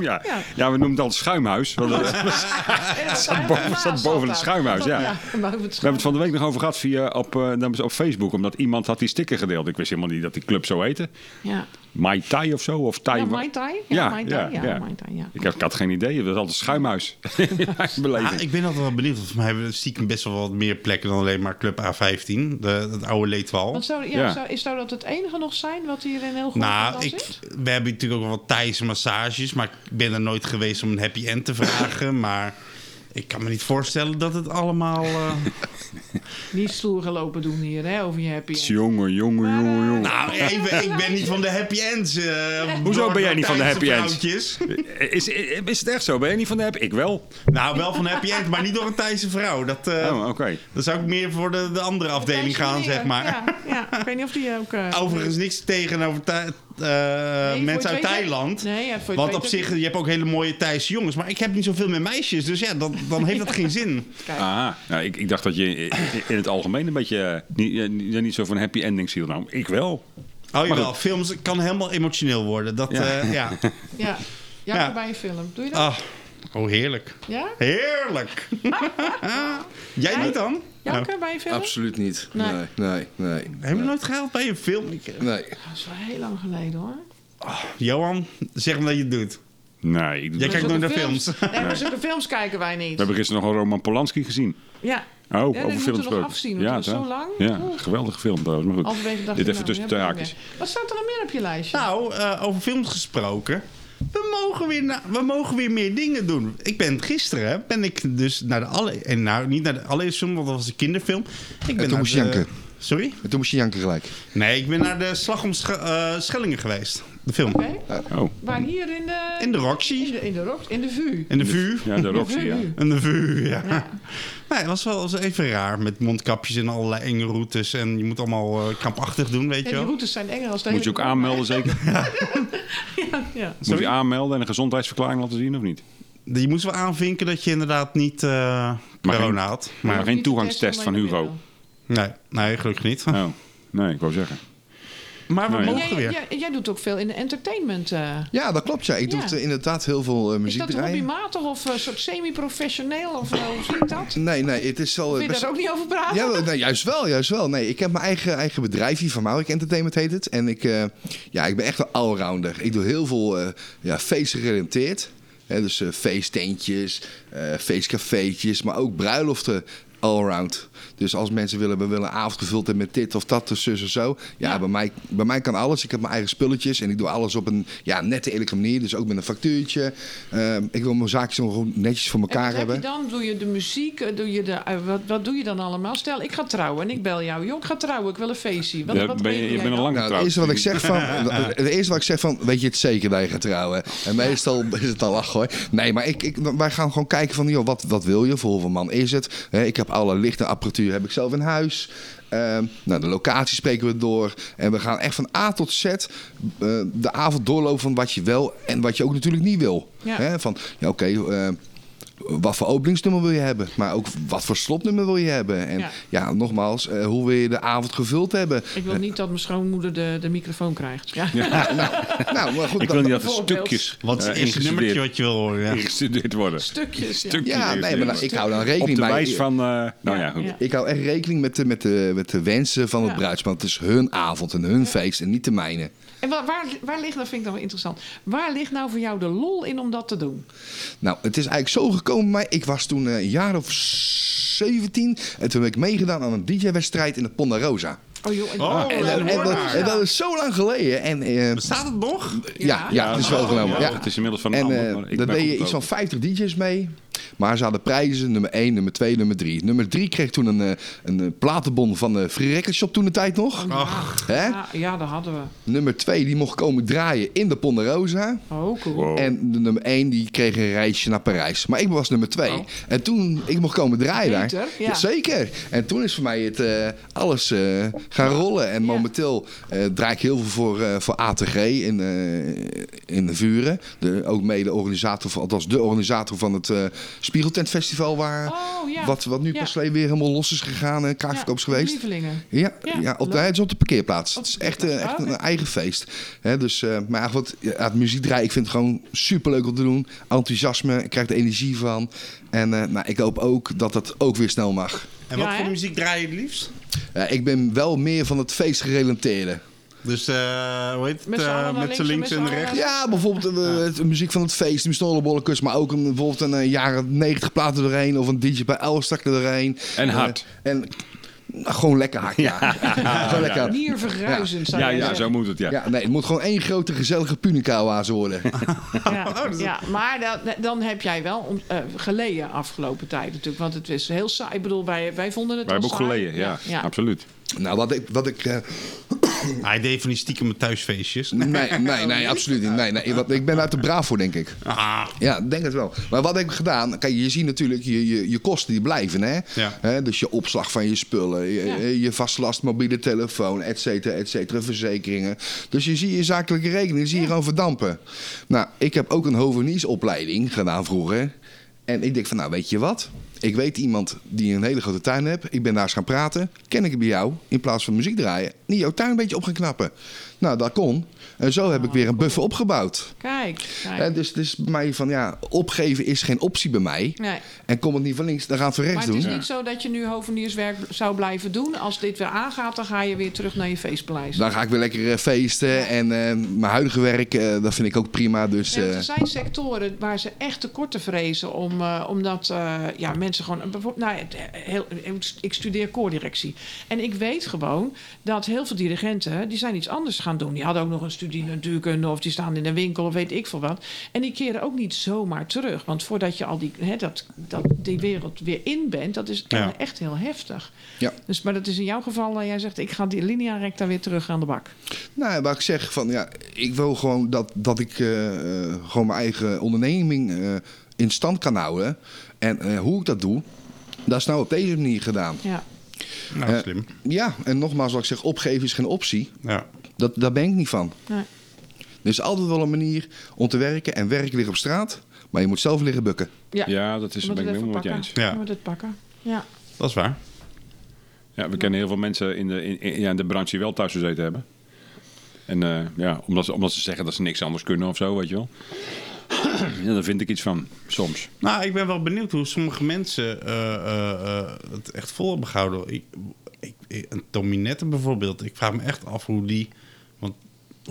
Speaker 4: ja, ja,
Speaker 2: we noemden het altijd schuimhuis. Want het- zat boven- boven het schuimhuis, ja. We hebben het van de week nog over gehad via op, eh, dan op Facebook. Omdat iemand had die sticker gedeeld. Ik wist helemaal niet dat die club zo heette.
Speaker 4: Ja,
Speaker 2: Mai Tai of zo. Of Tai.
Speaker 4: ja Mai Tai. Ja,
Speaker 2: Ja,
Speaker 4: Mai Tai.
Speaker 2: ja,
Speaker 4: Ja,
Speaker 2: ja.
Speaker 4: Mai Tai, ja.
Speaker 2: Ik had, ik had geen idee. Dat was altijd schuimhuis. beleving.
Speaker 3: Ik ben altijd wel benieuwd. Volgens mij hebben we stiekem best wel wat meer plekken dan alleen maar Club A15. De, het oude Leedwal.
Speaker 4: Want zou, ja,
Speaker 2: Ja.
Speaker 4: Zou, is zou dat het enige nog zijn wat hier in heel goed
Speaker 3: Nou,
Speaker 4: zit?
Speaker 3: ik, we hebben natuurlijk ook wel Thaise massages. Maar ik ben er nooit geweest om een happy end te vragen. maar ik kan me niet voorstellen dat het allemaal... eh,
Speaker 4: Niet stoer gelopen doen hier, hè, over je happy end.
Speaker 2: Jongen, jongen, jongen, jongen.
Speaker 3: Nou, even, ik ben niet van de happy ends. eh,
Speaker 2: Hoezo ben jij niet van de happy ends? Is, is, is het echt zo? Ben je niet van de happy? Ik wel.
Speaker 3: Nou, wel van de happy end, maar niet door een Thaise vrouw. Dat, eh,
Speaker 2: Oh, oké.
Speaker 3: Dan zou ik meer voor de, de andere afdeling gaan, zeg maar.
Speaker 4: Ja, ja, ik weet niet of die ook... eh,
Speaker 3: Overigens niks tegenover eh,
Speaker 4: nee, voor
Speaker 3: mensen uit Thailand.
Speaker 4: Nee, ja, voor het
Speaker 3: Want op zich, je hebt ook hele mooie Thaise jongens. Maar ik heb niet zoveel met meisjes. Dus ja, dan, dan heeft dat geen zin.
Speaker 4: Kijk,
Speaker 2: Ah, nou, ik, ik dacht dat je in, het algemeen een beetje eh, niet, eh, niet, zo van happy endings hield. Nou, ik wel.
Speaker 3: Oh jawel, films kan helemaal emotioneel worden. Dat,
Speaker 2: Ja.
Speaker 3: ja. ja.
Speaker 4: ja. Ja,
Speaker 3: Ja.
Speaker 4: bij een film. Doe je dat?
Speaker 3: Ah, oh, heerlijk.
Speaker 4: Ja?
Speaker 3: Heerlijk. Jij niet dan?
Speaker 4: Janker bij een film?
Speaker 5: Absoluut niet.
Speaker 4: Nee.
Speaker 5: Nee, nee, nee.
Speaker 3: Heb je nooit gehaald bij een film?
Speaker 5: Nee.
Speaker 4: Dat is wel heel lang geleden, hoor.
Speaker 3: Johan, zeg me dat je het doet.
Speaker 2: Nee, ik doe
Speaker 3: Jij kijkt nooit naar
Speaker 4: Zulke
Speaker 3: films.
Speaker 4: Nee, maar zulke films kijken wij
Speaker 2: We
Speaker 4: niet.
Speaker 2: hebben gisteren nog een Roman Polanski gezien.
Speaker 4: Ja.
Speaker 2: Oh,
Speaker 4: die
Speaker 2: over films
Speaker 4: we nog
Speaker 2: gesproken.
Speaker 4: afzien,
Speaker 2: toch?
Speaker 4: zo lang.
Speaker 2: Ja, geweldige film trouwens. Maar goed, dit even
Speaker 4: nou,
Speaker 2: tussen
Speaker 4: ik
Speaker 2: haakjes.
Speaker 4: Wat staat er nog meer op je lijstje?
Speaker 3: Nou, eh, over films gesproken. We mogen, weer na- we mogen weer meer dingen doen. Ik ben gisteren ben ik dus naar de alle en nou niet naar de allereerste film, want dat was een kinderfilm. Ik ben
Speaker 5: toen
Speaker 3: naar de-
Speaker 5: janken.
Speaker 3: Sorry?
Speaker 5: En toen moest je janken gelijk.
Speaker 3: Nee, ik ben naar de Slag om Sch- eh, Schellingen geweest. De film.
Speaker 4: Oké.
Speaker 2: Oh,
Speaker 4: Waar hier in de...
Speaker 3: In de Roxy.
Speaker 4: In de, in de, in de VU.
Speaker 3: In de VU.
Speaker 2: ja, de Roxy, ja.
Speaker 3: In de VU, ja. Nee, het was wel was even raar met mondkapjes en allerlei enge routes. En je moet allemaal eh, krampachtig doen, weet
Speaker 4: Ja,
Speaker 3: je
Speaker 4: die
Speaker 3: wel.
Speaker 4: routes zijn enger als de
Speaker 2: Moet je ook aanmelden zeker?
Speaker 4: Ja, ja.
Speaker 2: Moet je aanmelden en een gezondheidsverklaring laten zien of niet?
Speaker 3: Je moest wel aanvinken dat je inderdaad niet eh
Speaker 2: Maar
Speaker 3: corona
Speaker 2: geen-
Speaker 3: had.
Speaker 2: Maar
Speaker 3: Maar,
Speaker 2: geen toegangstest
Speaker 4: test
Speaker 2: van
Speaker 4: van
Speaker 2: Hugo.
Speaker 3: Nee, nee, gelukkig niet.
Speaker 2: Oh, nee, ik wou zeggen.
Speaker 3: Maar we
Speaker 2: Nee.
Speaker 3: mogen
Speaker 4: Jij,
Speaker 3: weer.
Speaker 4: jij, jij doet ook veel in de entertainment. eh.
Speaker 5: Ja, dat klopt. Ja. Ik doe
Speaker 4: Ja.
Speaker 5: eh, inderdaad heel veel eh,
Speaker 4: is
Speaker 5: muziek
Speaker 4: dat
Speaker 5: draaien.
Speaker 4: hobbymatig of een soort semi-professioneel? Of eh, hoe zie ik dat?
Speaker 5: Nee, nee, het is wel...
Speaker 4: Wil
Speaker 5: eh,
Speaker 4: je
Speaker 5: best-
Speaker 4: daar ook niet over praten?
Speaker 5: Ja, wel, nee, juist wel, juist wel. Nee, ik heb mijn eigen, eigen bedrijfje, Van Maurik Entertainment heet het. En ik, eh, ja, ik ben echt een allrounder. Ik doe heel veel eh ja, feesten gerelateerd. Hè, dus eh, feesttentjes, eh feestcafeetjes, maar ook bruiloften allround. Dus als mensen willen, we willen een avond gevuld hebben met dit of dat, of zus of zo. Ja,
Speaker 4: Ja.
Speaker 5: Bij, mij, bij mij kan alles. Ik heb mijn eigen spulletjes en ik doe alles op een ja, nette, eerlijke manier. Dus ook met een factuurtje. Eh, ik wil mijn zaakjes nog gewoon netjes voor
Speaker 4: En
Speaker 5: elkaar
Speaker 4: wat heb
Speaker 5: hebben.
Speaker 4: je dan? Doe je de muziek? eh, Doe je de, eh, wat, wat doe je dan allemaal? Stel, ik ga trouwen en ik bel jou. Joh, ik ga trouwen, ik wil een feestje. Wat,
Speaker 2: Ja,
Speaker 4: wat
Speaker 2: ben je, je bent al lang
Speaker 5: Nou, het
Speaker 2: getrouwd.
Speaker 5: eerste wat ik zeg van, het eerste wat ik zeg van, weet je het zeker dat je gaat trouwen? En meestal is het al lach hoor. Nee, maar ik, ik, wij gaan gewoon kijken van, joh, wat, wat wil je? Voor hoeveel man is het? Hè, ik heb alle lichte apparatuur heb ik zelf in huis. Ehm, nou, de locatie spreken we door. En we gaan echt van A tot Z eh, de avond doorlopen van wat je wel en wat je ook natuurlijk niet wil.
Speaker 4: Ja.
Speaker 5: Hè, van, ja, oké, eh, wat voor openingsnummer wil je hebben? Maar ook wat voor slotnummer wil je hebben? En ja,
Speaker 4: Ja.
Speaker 5: nogmaals, eh, hoe wil je de avond gevuld hebben?
Speaker 4: Ik wil niet dat mijn schoonmoeder de, de microfoon krijgt. Ja.
Speaker 5: Nou, maar goed,
Speaker 2: Ik wil niet dat er stukjes
Speaker 3: Wat is
Speaker 2: eh,
Speaker 3: het eerste nummertje wat je wil horen? Ja.
Speaker 2: ingestudeerd worden.
Speaker 4: Stukjes. Ja.
Speaker 2: Stukjes
Speaker 5: Ja, nee, maar nou, ik hou dan
Speaker 2: Op
Speaker 5: rekening
Speaker 2: de
Speaker 5: bij.
Speaker 2: wijs van... eh, nou ja, goed.
Speaker 5: Ik hou echt rekening met de, met de, met de wensen van het bruidspaar. Het is hun avond en hun feest en niet de mijne.
Speaker 4: En waar, waar, waar ligt, dat vind ik dan wel interessant. Waar ligt nou voor jou de lol in om dat te doen?
Speaker 5: Nou, het is eigenlijk zo gekomen mij. Ik was toen eh, een jaar of 17 en toen heb ik meegedaan aan een DJ-wedstrijd in de Ponderosa.
Speaker 4: Oh joh, en,
Speaker 3: Oh,
Speaker 5: En,
Speaker 3: ja,
Speaker 5: en,
Speaker 3: dat
Speaker 5: en,
Speaker 3: hoor
Speaker 5: dat-
Speaker 3: maar.
Speaker 5: en dat is zo lang geleden. En, eh,
Speaker 3: Bestaat het nog?
Speaker 5: ja, ja, het is wel genomen. Ja.
Speaker 2: Het is inmiddels van een
Speaker 5: En
Speaker 2: ander,
Speaker 5: eh
Speaker 2: maar ik
Speaker 5: daar deden
Speaker 2: goed
Speaker 5: iets van
Speaker 2: over.
Speaker 5: 50 DJ's mee. Maar ze hadden prijzen, nummer 1, nummer 2, nummer 3. Nummer 3 kreeg toen een, eh, een eh, platenbon van de Free Record Shop toen de tijd nog.
Speaker 3: Ach,
Speaker 5: Hè?
Speaker 4: ja, ja, dat hadden we.
Speaker 5: Nummer 2 die mocht komen draaien in de Ponderosa.
Speaker 4: Oh, cool.
Speaker 2: Wow.
Speaker 5: En de nummer 1 die kreeg een reisje naar Parijs. Maar ik was nummer 2.
Speaker 4: Oh.
Speaker 5: En toen ik mocht komen draaien daar.
Speaker 4: Ja.
Speaker 5: Zeker. En toen is voor mij het eh, alles eh, gaan rollen. En momenteel eh, draai ik heel veel voor, eh, voor ATG in, eh, in de Vuren. De, ook mede organisator van, althans de organisator van het eh Spiegeltent Festival. Waar,
Speaker 4: Oh, ja.
Speaker 5: wat, wat nu
Speaker 4: Ja.
Speaker 5: pas weer helemaal los is gegaan en kaartverkoop is
Speaker 4: Ja,
Speaker 5: geweest.
Speaker 4: Lievelingen.
Speaker 5: Ja, ja,
Speaker 4: Ja,
Speaker 5: op, de, het is op de parkeerplaats.
Speaker 4: Op
Speaker 5: Het
Speaker 4: de
Speaker 5: is echt, eh, echt een
Speaker 4: Ah, oké.
Speaker 5: eigen feest. Hè, dus, eh, maar eigenlijk wat, ja, het muziek draaien, ik vind het gewoon superleuk om te doen. Enthousiasme, ik krijg er energie van. En eh, nou, ik hoop ook dat dat ook weer snel mag.
Speaker 3: en
Speaker 4: Ja,
Speaker 3: wat voor muziek draai je het liefst?
Speaker 5: Eh, ik ben wel meer van het feestgerelateerde.
Speaker 3: Dus eh, hoe heet het?
Speaker 4: Met z'n
Speaker 3: eh,
Speaker 4: naar
Speaker 3: met z'n
Speaker 4: links
Speaker 3: links
Speaker 4: en
Speaker 3: rechts.
Speaker 5: Ja, bijvoorbeeld eh, het- de muziek van het feest, de stollenbolletjes, maar ook een, bijvoorbeeld een eh, jaren 90 platen doorheen of een DJ bij Elstak er doorheen.
Speaker 2: En
Speaker 5: Eh,
Speaker 2: hard.
Speaker 5: en nou, gewoon lekker hard, ja. gewoon lekker hard.
Speaker 2: Ja, ja,
Speaker 4: zeggen.
Speaker 2: zo moet het, ja.
Speaker 5: Ja, nee, het moet gewoon één grote gezellige punica-oase worden.
Speaker 4: Ja, ja, maar dan, dan heb jij wel om, eh, geleden afgelopen tijd natuurlijk. Want het is heel saai. Ik bedoel, wij, wij vonden het
Speaker 2: Wij hebben ook geleden, ja,
Speaker 4: ja.
Speaker 2: absoluut.
Speaker 5: Nou, wat ik... Wat ik eh,
Speaker 3: Hij deed van die stiekem thuisfeestjes.
Speaker 5: nee, nee, nee, absoluut niet. Nee, nee, wat, ik ben uit de braaf voor, denk ik.
Speaker 3: Ah,
Speaker 5: Ja, ik denk het wel. Maar wat heb ik gedaan? Kijk, je ziet natuurlijk je, je, je kosten die blijven, hè?
Speaker 3: Ja.
Speaker 5: Hè, Dus je opslag van je spullen, je,
Speaker 4: Ja.
Speaker 5: je vaste last mobiele telefoon, et cetera, et cetera, verzekeringen. Dus je ziet je zakelijke rekening, zie je gewoon verdampen. Nou, ik heb ook een hoveniersopleiding gedaan vroeger. En ik denk van, nou, weet je wat? Ik weet iemand die een hele grote tuin heeft. Ik ben daar eens gaan praten. Ken ik bij jou? In plaats van muziek draaien. Niet jouw tuin een beetje op gaan knappen. Nou, dat kon. En zo heb ik weer een buffer opgebouwd.
Speaker 4: Kijk, kijk.
Speaker 5: Hè, dus het is bij mij van ja, opgeven is geen optie bij mij.
Speaker 4: Nee.
Speaker 5: En kom het niet van links, dan gaan we het van
Speaker 4: Maar
Speaker 5: rechts
Speaker 4: het
Speaker 5: doen.
Speaker 4: is niet zo dat je nu hovenierswerk zou blijven doen. Als dit weer aangaat, dan ga je weer terug naar je feestpaleis.
Speaker 5: Dan ga ik weer lekker eh, feesten. En eh, mijn huidige werk, eh, dat vind ik ook prima. Dus eh,
Speaker 4: er zijn sectoren waar ze echt tekorten vrezen. Om, eh, omdat eh, ja, mensen gewoon... Bijvoorbeeld, nou, het- heel, ik studeer koordirectie. En ik weet gewoon dat heel veel dirigenten... die zijn iets anders gaan doen. Die hadden ook nog een studie natuurkunde... of die staan in een winkel of weet ik veel wat. En die keren ook niet zomaar terug. Want voordat je al die, hè, dat, dat, die wereld weer in bent... dat is
Speaker 3: Ja.
Speaker 4: echt heel heftig.
Speaker 5: ja.
Speaker 4: Dus, maar dat is in jouw geval... eh, jij zegt, ik ga die linea recta weer terug aan de bak.
Speaker 5: Nou, waar ik zeg van ja, ik wil gewoon dat, dat ik eh, eh, gewoon mijn eigen onderneming eh, in stand kan houden. En eh, hoe ik dat doe, dat is nou op deze manier gedaan.
Speaker 4: Ja.
Speaker 3: nou, slim.
Speaker 5: Ja, en nogmaals, wat ik zeg, opgeven is geen optie.
Speaker 3: Ja.
Speaker 5: Dat, daar ben ik niet van.
Speaker 4: Nee.
Speaker 5: Er is altijd wel een manier om te werken. En werken ligt op straat, maar je moet zelf liggen bukken.
Speaker 4: Ja,
Speaker 2: Ja, dat is, ben ik helemaal met je eens.
Speaker 3: Ja.
Speaker 4: Je moet het pakken. Ja.
Speaker 3: Dat is waar.
Speaker 2: Ja, we kennen heel veel mensen in de, in, in- ja, in de branche die wel thuis gezeten hebben. En eh, ja, omdat ze, omdat ze zeggen dat ze niks anders kunnen of zo, weet je wel. ja, daar vind ik iets van, soms.
Speaker 3: Nou, ik ben wel benieuwd hoe sommige mensen eh, eh, eh, het echt vol hebben gehouden. Ik, ik, ik- een Tominette bijvoorbeeld. Ik vraag me echt af hoe die,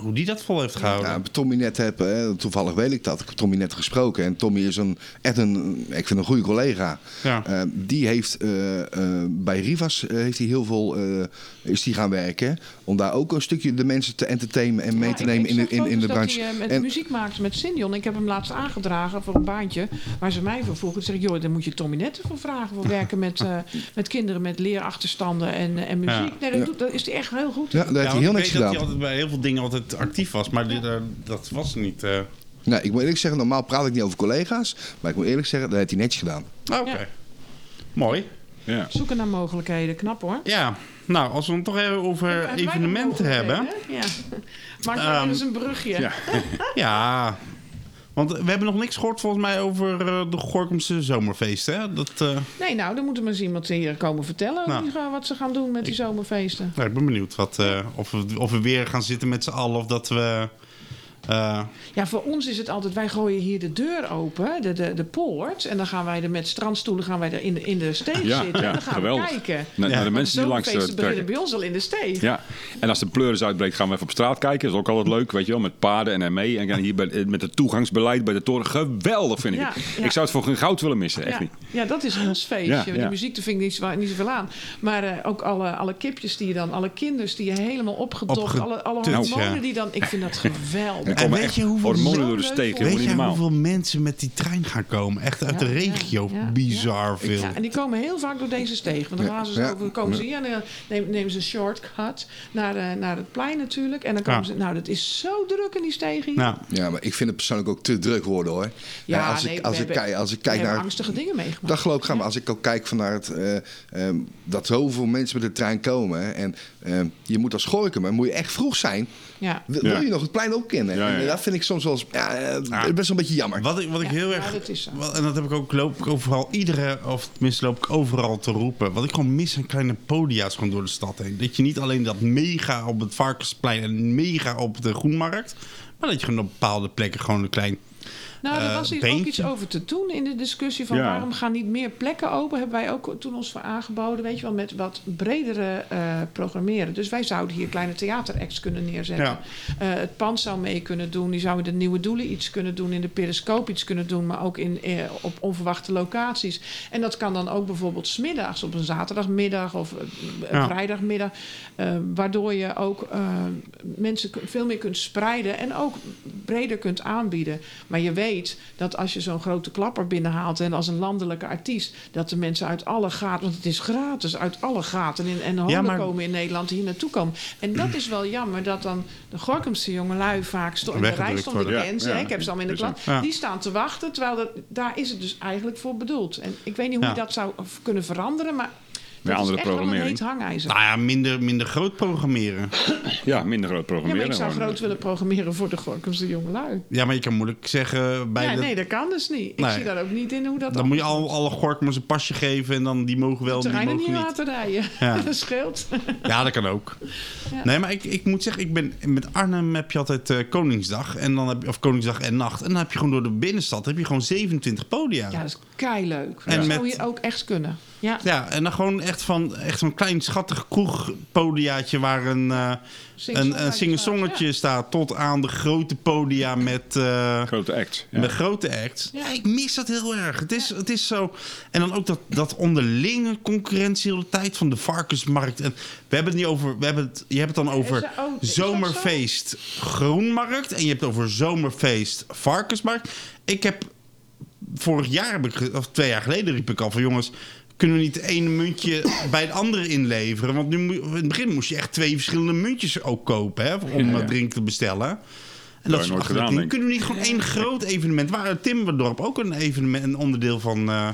Speaker 3: hoe die dat vol heeft gehouden.
Speaker 5: Ja, Tommy net heb, hè, toevallig weet ik dat. Ik heb Tommy net gesproken. En Tommy is een, echt een, ik vind een goede collega.
Speaker 3: Ja.
Speaker 5: Eh, die heeft eh, eh, bij Rivas heeft hij heel veel eh, is die gaan werken. Om daar ook een stukje de mensen te entertainen en mee
Speaker 4: Ja,
Speaker 5: te
Speaker 4: ik-
Speaker 5: nemen
Speaker 4: ik
Speaker 5: in, in, in de branche.
Speaker 4: Dat hij met
Speaker 5: En-
Speaker 4: muziek maakte met Sinjon. Ik heb hem laatst aangedragen voor een baantje waar ze mij voor vroegen. Toen zeg ik, joh, daar moet je Tommy Netten voor vragen. Voor werken met, eh, met kinderen met leerachterstanden en, en muziek.
Speaker 3: Ja.
Speaker 4: Nee, dat,
Speaker 5: Ja.
Speaker 4: doet, dat is hij echt heel goed.
Speaker 5: ja, daar heeft hij heel niks
Speaker 3: ik weet dat
Speaker 5: gedaan.
Speaker 3: hij altijd bij heel veel dingen altijd actief was, maar dit, eh, dat was niet. eh.
Speaker 5: Nou, ik moet eerlijk zeggen, normaal praat ik niet over collega's. Maar ik moet eerlijk zeggen, dat heeft hij netjes gedaan.
Speaker 3: Oké.
Speaker 4: Ja.
Speaker 3: Mooi.
Speaker 2: Ja.
Speaker 4: Zoeken naar mogelijkheden. Knap hoor.
Speaker 3: Ja, nou, als we het toch even over evenementen hebben.
Speaker 4: Ja. Maak maar
Speaker 3: Ehm,
Speaker 4: eens een brugje.
Speaker 2: Ja.
Speaker 3: Ja, want we hebben nog niks gehoord volgens mij over eh, de Gorkumse zomerfeesten. Hè? Dat, eh,
Speaker 4: Nee, nou, dan moet er maar eens iemand hier komen vertellen
Speaker 3: Nou.
Speaker 4: die wat ze gaan doen met die zomerfeesten.
Speaker 3: nou, ik ben benieuwd wat, eh, of, we, of we weer gaan zitten met z'n allen of dat we... eh,
Speaker 4: Ja, voor ons is het altijd, wij gooien hier de deur open, de, de, de poort. En dan gaan wij er met strandstoelen gaan wij er in, de- in de steeg
Speaker 2: Ja,
Speaker 4: zitten.
Speaker 2: ja,
Speaker 4: en dan gaan
Speaker 2: geweldig.
Speaker 4: we kijken.
Speaker 2: Naar, naar de mensen die langs de
Speaker 4: Zomerfeesten beginnen
Speaker 2: trekken.
Speaker 4: bij ons al in de steeg.
Speaker 2: Ja, en als de pleuris uitbreekt, gaan we even op straat kijken. Dat is ook altijd leuk, weet je wel, met paarden en ermee. En hier bij, met het toegangsbeleid bij de toren. Geweldig vind ik
Speaker 4: Ja,
Speaker 2: het.
Speaker 4: ja.
Speaker 2: Ik zou het voor geen goud willen missen, echt
Speaker 4: ja,
Speaker 2: niet.
Speaker 4: ja, dat is ons feestje.
Speaker 2: Ja.
Speaker 4: muziek, daar vind ik niet, zo- niet zoveel aan. Maar eh, ook alle, alle kipjes die je dan, alle kinders die je helemaal opgetocht, alle, alle
Speaker 3: ja.
Speaker 4: hormonen die dan, ik vind dat geweldig.
Speaker 3: En
Speaker 2: komen
Speaker 3: weet
Speaker 2: echt
Speaker 3: je hoeveel
Speaker 2: hormonen
Speaker 4: zo
Speaker 2: door de steek,
Speaker 3: weet je hoeveel mensen met die trein gaan komen? Echt uit de regio.
Speaker 4: ja, ja,
Speaker 3: Bizar
Speaker 4: ja.
Speaker 3: veel.
Speaker 4: Ja, en die komen heel vaak door deze steeg. Want dan gaan ze over, komen ze hier en dan nemen, nemen ze een shortcut naar, eh, naar het plein natuurlijk. En dan komen
Speaker 3: Ja.
Speaker 4: ze, nou dat is zo druk in die steeg hier.
Speaker 3: Nou,
Speaker 5: Ja, maar ik vind het persoonlijk ook te druk worden hoor.
Speaker 4: Ja,
Speaker 5: als,
Speaker 4: nee,
Speaker 5: ik,
Speaker 4: we
Speaker 5: als, ik,
Speaker 4: hebben-
Speaker 5: kijk, als ik
Speaker 4: We
Speaker 5: kijk
Speaker 4: hebben
Speaker 5: naar.
Speaker 4: angstige dingen meegemaakt.
Speaker 5: Dat geloof ik, gaan,
Speaker 4: Ja.
Speaker 5: maar als ik ook kijk van naar het, eh, ehm, dat zoveel mensen met de trein komen. En ehm, je moet als Gorkum, moet je echt vroeg zijn.
Speaker 4: Ja.
Speaker 5: Wil, je nog het plein ook kennen?
Speaker 2: Ja, ja,
Speaker 5: En dat vind ik soms wel eens ja, eh,
Speaker 3: Ja.
Speaker 5: best wel een beetje jammer.
Speaker 3: wat ik, wat ik
Speaker 4: Ja,
Speaker 3: heel
Speaker 4: ja,
Speaker 3: erg...
Speaker 4: dat is zo.
Speaker 3: wel- en dat heb ik ook, loop ik overal, iedere, of tenminste loop ik overal te roepen. Wat ik gewoon mis zijn kleine podia's gewoon door de stad heen. Dat je niet alleen dat mega op het Varkensplein en mega op de Groenmarkt. Maar dat je gewoon op bepaalde plekken gewoon een klein
Speaker 4: Nou, er
Speaker 3: eh,
Speaker 4: was hier ook iets over te doen in de discussie van
Speaker 2: Ja.
Speaker 4: waarom gaan niet meer plekken open. Hebben wij ook toen ons voor aangeboden, weet je wel, met wat bredere eh, programmeren. Dus wij zouden hier kleine theateracts kunnen neerzetten.
Speaker 3: Ja.
Speaker 4: Eh, het pand zou mee kunnen doen. Die zou in de nieuwe doelen iets kunnen doen, in de periscoop iets kunnen doen, maar ook in, op onverwachte locaties. En dat kan dan ook bijvoorbeeld smiddags op een zaterdagmiddag of een
Speaker 3: Ja.
Speaker 4: vrijdagmiddag, eh, waardoor je ook eh, mensen veel meer kunt spreiden en ook breder kunt aanbieden. Maar je weet dat als je zo'n grote klapper binnenhaalt en als een landelijke artiest, dat de mensen uit alle gaten, want het is gratis, uit alle gaten en, en honden
Speaker 3: maar-
Speaker 4: komen in Nederland hier naartoe komen. En dat is wel jammer dat dan de Gorkumse jongelui vaak in de rij stonden.
Speaker 2: Ja,
Speaker 4: hè,
Speaker 2: ja.
Speaker 4: ik heb ze allemaal in de klant.
Speaker 3: ja.
Speaker 4: Die staan te wachten, terwijl dat, daar is het dus eigenlijk voor bedoeld. En ik weet niet hoe je dat zou kunnen veranderen, maar dat is
Speaker 2: andere
Speaker 4: echt wel een
Speaker 2: programmering.
Speaker 4: heet hangijzer.
Speaker 3: Nou ja, minder, minder groot programmeren.
Speaker 2: Ja, minder groot
Speaker 4: Ja,
Speaker 2: programmeren.
Speaker 4: maar ik zou
Speaker 2: gewoon.
Speaker 4: groot willen programmeren voor de Gorkumse jongelui.
Speaker 3: Ja, maar je kan moeilijk zeggen bij
Speaker 4: Ja,
Speaker 3: de...
Speaker 4: nee, dat kan dus niet. Ik
Speaker 3: Nee.
Speaker 4: zie daar ook niet in hoe dat
Speaker 3: Dan moet je al, alle gorkmers een pasje geven en dan die mogen wel, die
Speaker 4: terreinen
Speaker 3: mogen
Speaker 4: niet
Speaker 3: niet.
Speaker 4: laten rijden.
Speaker 3: Ja.
Speaker 4: dat scheelt.
Speaker 3: Ja, dat kan ook.
Speaker 4: Ja.
Speaker 3: Nee, maar ik, ik moet zeggen, ik ben, met Arnhem heb je altijd eh, Koningsdag. En dan heb je, of Koningsdag en Nacht. En dan heb je gewoon door de binnenstad heb je gewoon 27 podia.
Speaker 4: Ja, dat is kei leuk.
Speaker 3: En
Speaker 4: dat
Speaker 3: met-
Speaker 4: zou hier ook echt kunnen. Ja,
Speaker 3: Ja, en dan gewoon echt van echt zo'n klein schattig kroegpodiaatje waar een, eh een, een singer-songetje staat. Tot aan de grote podia met, eh,
Speaker 2: Grote act. Ja.
Speaker 3: met grote acts.
Speaker 4: Ja.
Speaker 3: ik mis dat heel erg. Het is, het is zo. En dan ook dat, dat onderlinge concurrentie de tijd van de varkensmarkt. En we hebben het niet over. We hebben het, je hebt het dan over
Speaker 4: oh, zo?
Speaker 3: zomerfeest groenmarkt. En je hebt het over zomerfeest varkensmarkt. Ik heb vorig jaar, heb ik, of twee jaar geleden, riep ik al van jongens. Kunnen we niet het ene muntje bij het andere inleveren? Want nu, in het begin moest je echt twee verschillende muntjes ook kopen hè, om
Speaker 2: Ja.
Speaker 3: eh, drink te bestellen. En dat is
Speaker 2: nooit gedaan.
Speaker 3: Kunnen we niet gewoon één groot evenement, waar Timmerdorp ook een evenement, een onderdeel van eh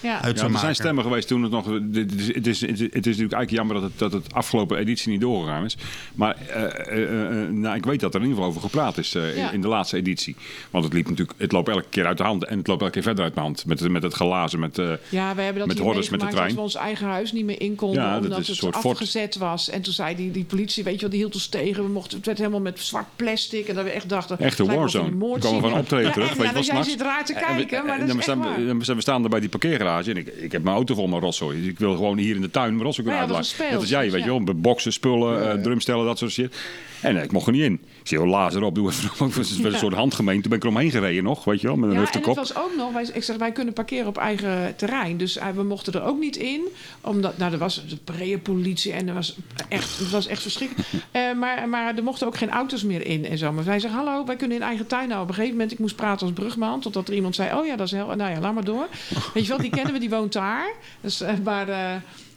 Speaker 4: Ja.
Speaker 3: uit
Speaker 2: Ja,
Speaker 3: zou
Speaker 2: er
Speaker 3: maken?
Speaker 2: zijn stemmen geweest toen het nog. Het is, het is, het is, het is natuurlijk eigenlijk jammer dat het, dat het afgelopen editie niet doorgegaan is. Maar eh, eh, eh, nou, ik weet dat er in ieder geval over gepraat is eh, in-
Speaker 4: Ja.
Speaker 2: in de laatste editie. Want het liep natuurlijk, het loopt elke keer uit de hand en het loopt elke keer verder uit de hand. Met, met het glazen, met. eh,
Speaker 4: Ja, we hebben dat
Speaker 2: Met
Speaker 4: hier
Speaker 2: hordes met de trein.
Speaker 4: dat we ons eigen huis niet meer in konden.
Speaker 2: Ja,
Speaker 4: omdat
Speaker 2: is een
Speaker 4: het
Speaker 2: soort fort.
Speaker 4: afgezet was. En toen zei die, die politie, weet je wel, die hield ons tegen. We mochten, het werd helemaal met zwart plastic. En dat we echt dachten... Lijkt wel
Speaker 2: warzone.
Speaker 4: een
Speaker 2: We komen van optreden
Speaker 4: ja,
Speaker 2: terug,
Speaker 4: echt,
Speaker 2: weet je
Speaker 4: ja,
Speaker 2: wel,
Speaker 4: dus jij
Speaker 2: s'nachts.
Speaker 4: zit raar te
Speaker 2: En we-
Speaker 4: kijken, maar
Speaker 2: en
Speaker 4: dat is
Speaker 2: we
Speaker 4: echt
Speaker 2: staan,
Speaker 4: waar.
Speaker 2: we staan er bij die parkeergarage en ik, ik heb mijn auto vol met rotzooi. Dus ik wil gewoon hier in de tuin mijn rotzooi kunnen
Speaker 4: Ja, dat is
Speaker 2: uitlaten. Net als jij, weet je wel. Boksen, spullen, eh, drumstellen, dat soort shit. En eh, ik mocht er niet in. Ik oh, lazer op, doe even. Het was een soort handgemeen. Toen ben ik eromheen gereden nog, weet je wel, met een
Speaker 4: Ja, en het was ook nog, wij, ik zeg, wij kunnen parkeren op eigen terrein. Dus eh, we mochten er ook niet in. Omdat, nou, er was de prepolitie en er was echt, het was echt verschrikkelijk. Eh, maar, maar er mochten ook geen auto's meer in en zo. Maar wij zeggen, hallo, wij kunnen in eigen tuin nou. Op een gegeven moment, ik moest praten als brugman. Totdat er iemand zei, oh ja, dat is heel, nou ja, laat maar door. Weet je wel, die kennen we, die woont daar. Dus, eh, maar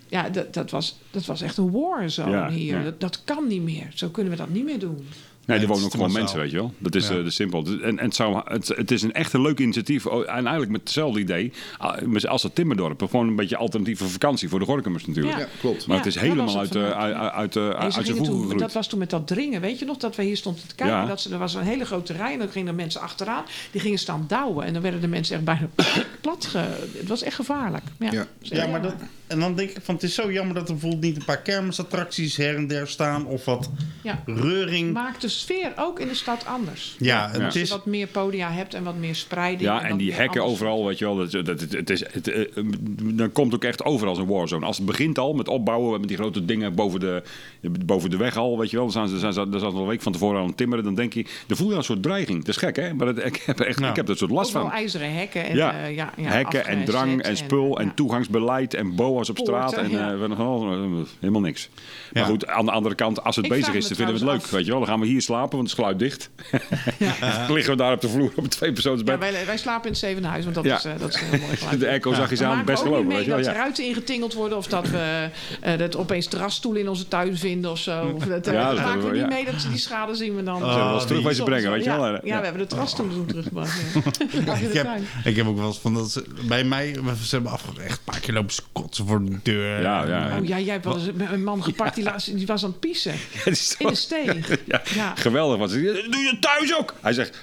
Speaker 4: ja, dat, dat, was, dat was echt een warzone
Speaker 2: Ja,
Speaker 4: hier.
Speaker 2: ja.
Speaker 4: Dat, dat kan niet meer. Zo kunnen we dat niet meer doen.
Speaker 2: Nee, er wonen ook gewoon mensen, weet je wel. Dat is
Speaker 3: Ja.
Speaker 2: eh, de simpel. En, en het, zou, het, het is een echt een leuk initiatief. Oh, En eigenlijk met hetzelfde idee ah, als het Timmerdorp. Gewoon een beetje alternatieve vakantie voor de Gorkumers natuurlijk.
Speaker 5: Ja, klopt.
Speaker 2: Maar
Speaker 4: Ja,
Speaker 2: het is helemaal
Speaker 4: het
Speaker 2: uit, eh,
Speaker 4: vandaag.
Speaker 2: uit, uit, eh, uit zijn
Speaker 4: toen,
Speaker 2: gegroeid.
Speaker 4: dat was toen met dat dringen. Weet je nog dat we hier stonden te kijken?
Speaker 2: Ja.
Speaker 4: Dat ze, er was een hele grote rij en dan gingen er mensen achteraan. Die gingen staan douwen. En dan werden de mensen echt bijna plat. Ge, het was echt gevaarlijk. Ja,
Speaker 5: Ja.
Speaker 3: Ja, maar dat, en dan denk ik van het is zo jammer dat er bijvoorbeeld niet een paar kermisattracties her en der staan of wat
Speaker 4: Ja.
Speaker 3: reuring.
Speaker 4: Maakt de sfeer ook in de stad anders.
Speaker 3: Ja, het
Speaker 4: Als je
Speaker 3: is
Speaker 4: wat meer podia hebt en wat meer spreiding.
Speaker 2: Ja, en die hekken
Speaker 4: anders.
Speaker 2: overal, weet je wel. Dat, dat, het, het is, het, eh, dan komt ook echt overal een warzone. Als het begint al met opbouwen, met die grote dingen boven de, boven de weg al, weet je wel. Dan zijn ze, zijn ze, dan zijn ze al een week van tevoren aan het timmeren. Dan denk je, dan voel je een soort dreiging. Dat is gek, hè? Maar dat, ik, heb echt,
Speaker 3: Ja.
Speaker 2: ik heb er soort last
Speaker 4: Overal
Speaker 2: van.
Speaker 4: ijzeren hekken. En,
Speaker 2: Ja,
Speaker 4: eh, ja, ja,
Speaker 2: hekken en drang en spul en,
Speaker 4: ja.
Speaker 2: toegangsbeleid en op
Speaker 4: Poorten,
Speaker 2: straat. En
Speaker 4: ja.
Speaker 2: eh, we nog wel, eh, helemaal niks. Maar
Speaker 3: Ja.
Speaker 2: goed, aan de andere kant, als het
Speaker 4: Ik
Speaker 2: bezig is, dan vinden we het leuk.
Speaker 4: af.
Speaker 2: Weet je wel, dan gaan we hier slapen, want het is geluiddicht. Dan liggen we daar op de vloer op een tweepersoonsbed.
Speaker 4: Ja, wij, wij slapen in het zevenhuis, want dat,
Speaker 2: Ja.
Speaker 4: is, eh, dat is een heel mooi geluid.
Speaker 2: de airco zag je ze
Speaker 4: We
Speaker 2: aan, best gelopen.
Speaker 4: mee
Speaker 2: Weet je wel,
Speaker 4: dat
Speaker 2: ja.
Speaker 4: er ruiten ingetingeld worden of dat we eh, dat opeens terrasstoelen in onze tuin vinden of zo. Of dat,
Speaker 2: Ja, dat
Speaker 4: dat maken we
Speaker 2: we,
Speaker 4: niet
Speaker 2: ja.
Speaker 4: mee, dat, die schade zien we dan.
Speaker 2: Zullen we terug
Speaker 3: die-
Speaker 2: wezen brengen, weet je
Speaker 4: ja,
Speaker 2: wel.
Speaker 4: Ja,
Speaker 2: Ja.
Speaker 4: we hebben de terrasstoelen toen teruggebracht. Ja.
Speaker 3: ik, heb, ik heb ook wel eens van dat ze, bij mij, ze hebben afge, echt een paar keer lopen skotsen voor de deur.
Speaker 2: Ja, ja.
Speaker 4: Oh ja, jij hebt wel eens een man gepakt die, die was aan het piezen. In de steeg.
Speaker 2: Ja,
Speaker 4: Ja.
Speaker 2: geweldig. Was het. Doe je thuis ook? Hij zegt,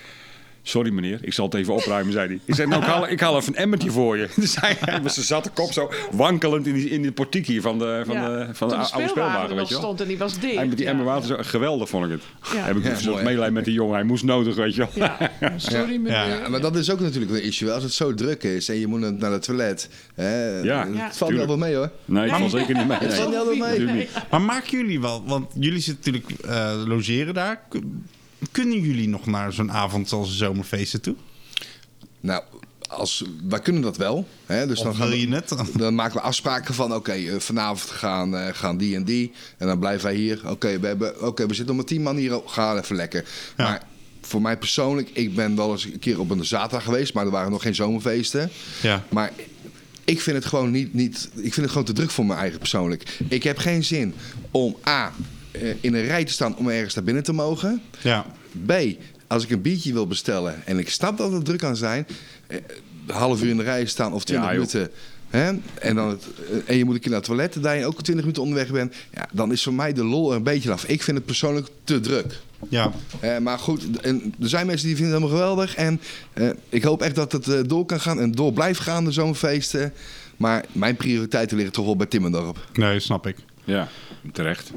Speaker 2: Sorry meneer, ik zal het even opruimen, zei hij. Ik zei, nou, ik haal, ik haal even een emmertje voor je. Dus hij, zijn zatte kop zo wankelend in, die, in de portiek hier van de, van
Speaker 4: Ja.
Speaker 2: de, van de oude speelwagen, weet je wel.
Speaker 4: stond en die was dicht.
Speaker 2: Hij met die
Speaker 4: Ja,
Speaker 2: emmer water, zo, geweldig vond ik het.
Speaker 4: Ja.
Speaker 2: Heb ik
Speaker 5: Ja, mooi.
Speaker 2: met die jongen, hij moest nodig, weet je wel.
Speaker 4: Ja, sorry meneer.
Speaker 3: Ja,
Speaker 5: Maar dat is ook natuurlijk een issue. Als het zo druk is en je moet naar het toilet. Hè,
Speaker 2: Ja,
Speaker 5: het
Speaker 4: Ja.
Speaker 5: valt
Speaker 2: tuurlijk.
Speaker 5: altijd mee hoor.
Speaker 2: Nee, het valt zeker niet mee.
Speaker 5: Het valt niet mee.
Speaker 3: Maar maken jullie wel, want jullie zitten natuurlijk eh, logeren daar. Kunnen jullie nog naar zo'n avond als zomerfeesten toe?
Speaker 5: Nou, als, wij kunnen dat wel. Hè, dus dan gaan we-
Speaker 3: je net?
Speaker 5: Dan maken we afspraken van, oké, eh, vanavond gaan, eh, gaan die en die. En dan blijven wij hier. Oké, we, hebben- oké, we zitten om tien man hier. Ga even lekker.
Speaker 3: Ja.
Speaker 5: Maar voor mij persoonlijk, ik ben wel eens een keer op een zaterdag geweest. Maar er waren nog geen zomerfeesten.
Speaker 3: Ja.
Speaker 5: Maar ik vind het gewoon niet, niet... Ik vind het gewoon te druk voor mijn eigen persoonlijk. Ik heb geen zin om A, in een rij te staan om ergens naar binnen te mogen.
Speaker 3: Ja.
Speaker 5: B, als ik een biertje wil bestellen en ik snap dat het druk kan zijn, eh, een half uur in de rij staan of 20
Speaker 2: Ja, joh.
Speaker 5: minuten. Hè? En, dan het, eh, en je moet een keer naar het toilet, daar je ook 20 minuten onderweg bent. Ja, dan is voor mij de lol er een beetje af. Ik vind het persoonlijk te druk.
Speaker 3: Ja.
Speaker 5: Eh, maar goed, en er zijn mensen die vinden het helemaal geweldig. En eh, ik hoop echt dat het eh, door kan gaan en door blijft gaan, de zomerfeesten. Maar mijn prioriteiten liggen toch wel bij Timmendorp.
Speaker 3: Nee, snap ik.
Speaker 2: Ja, terecht.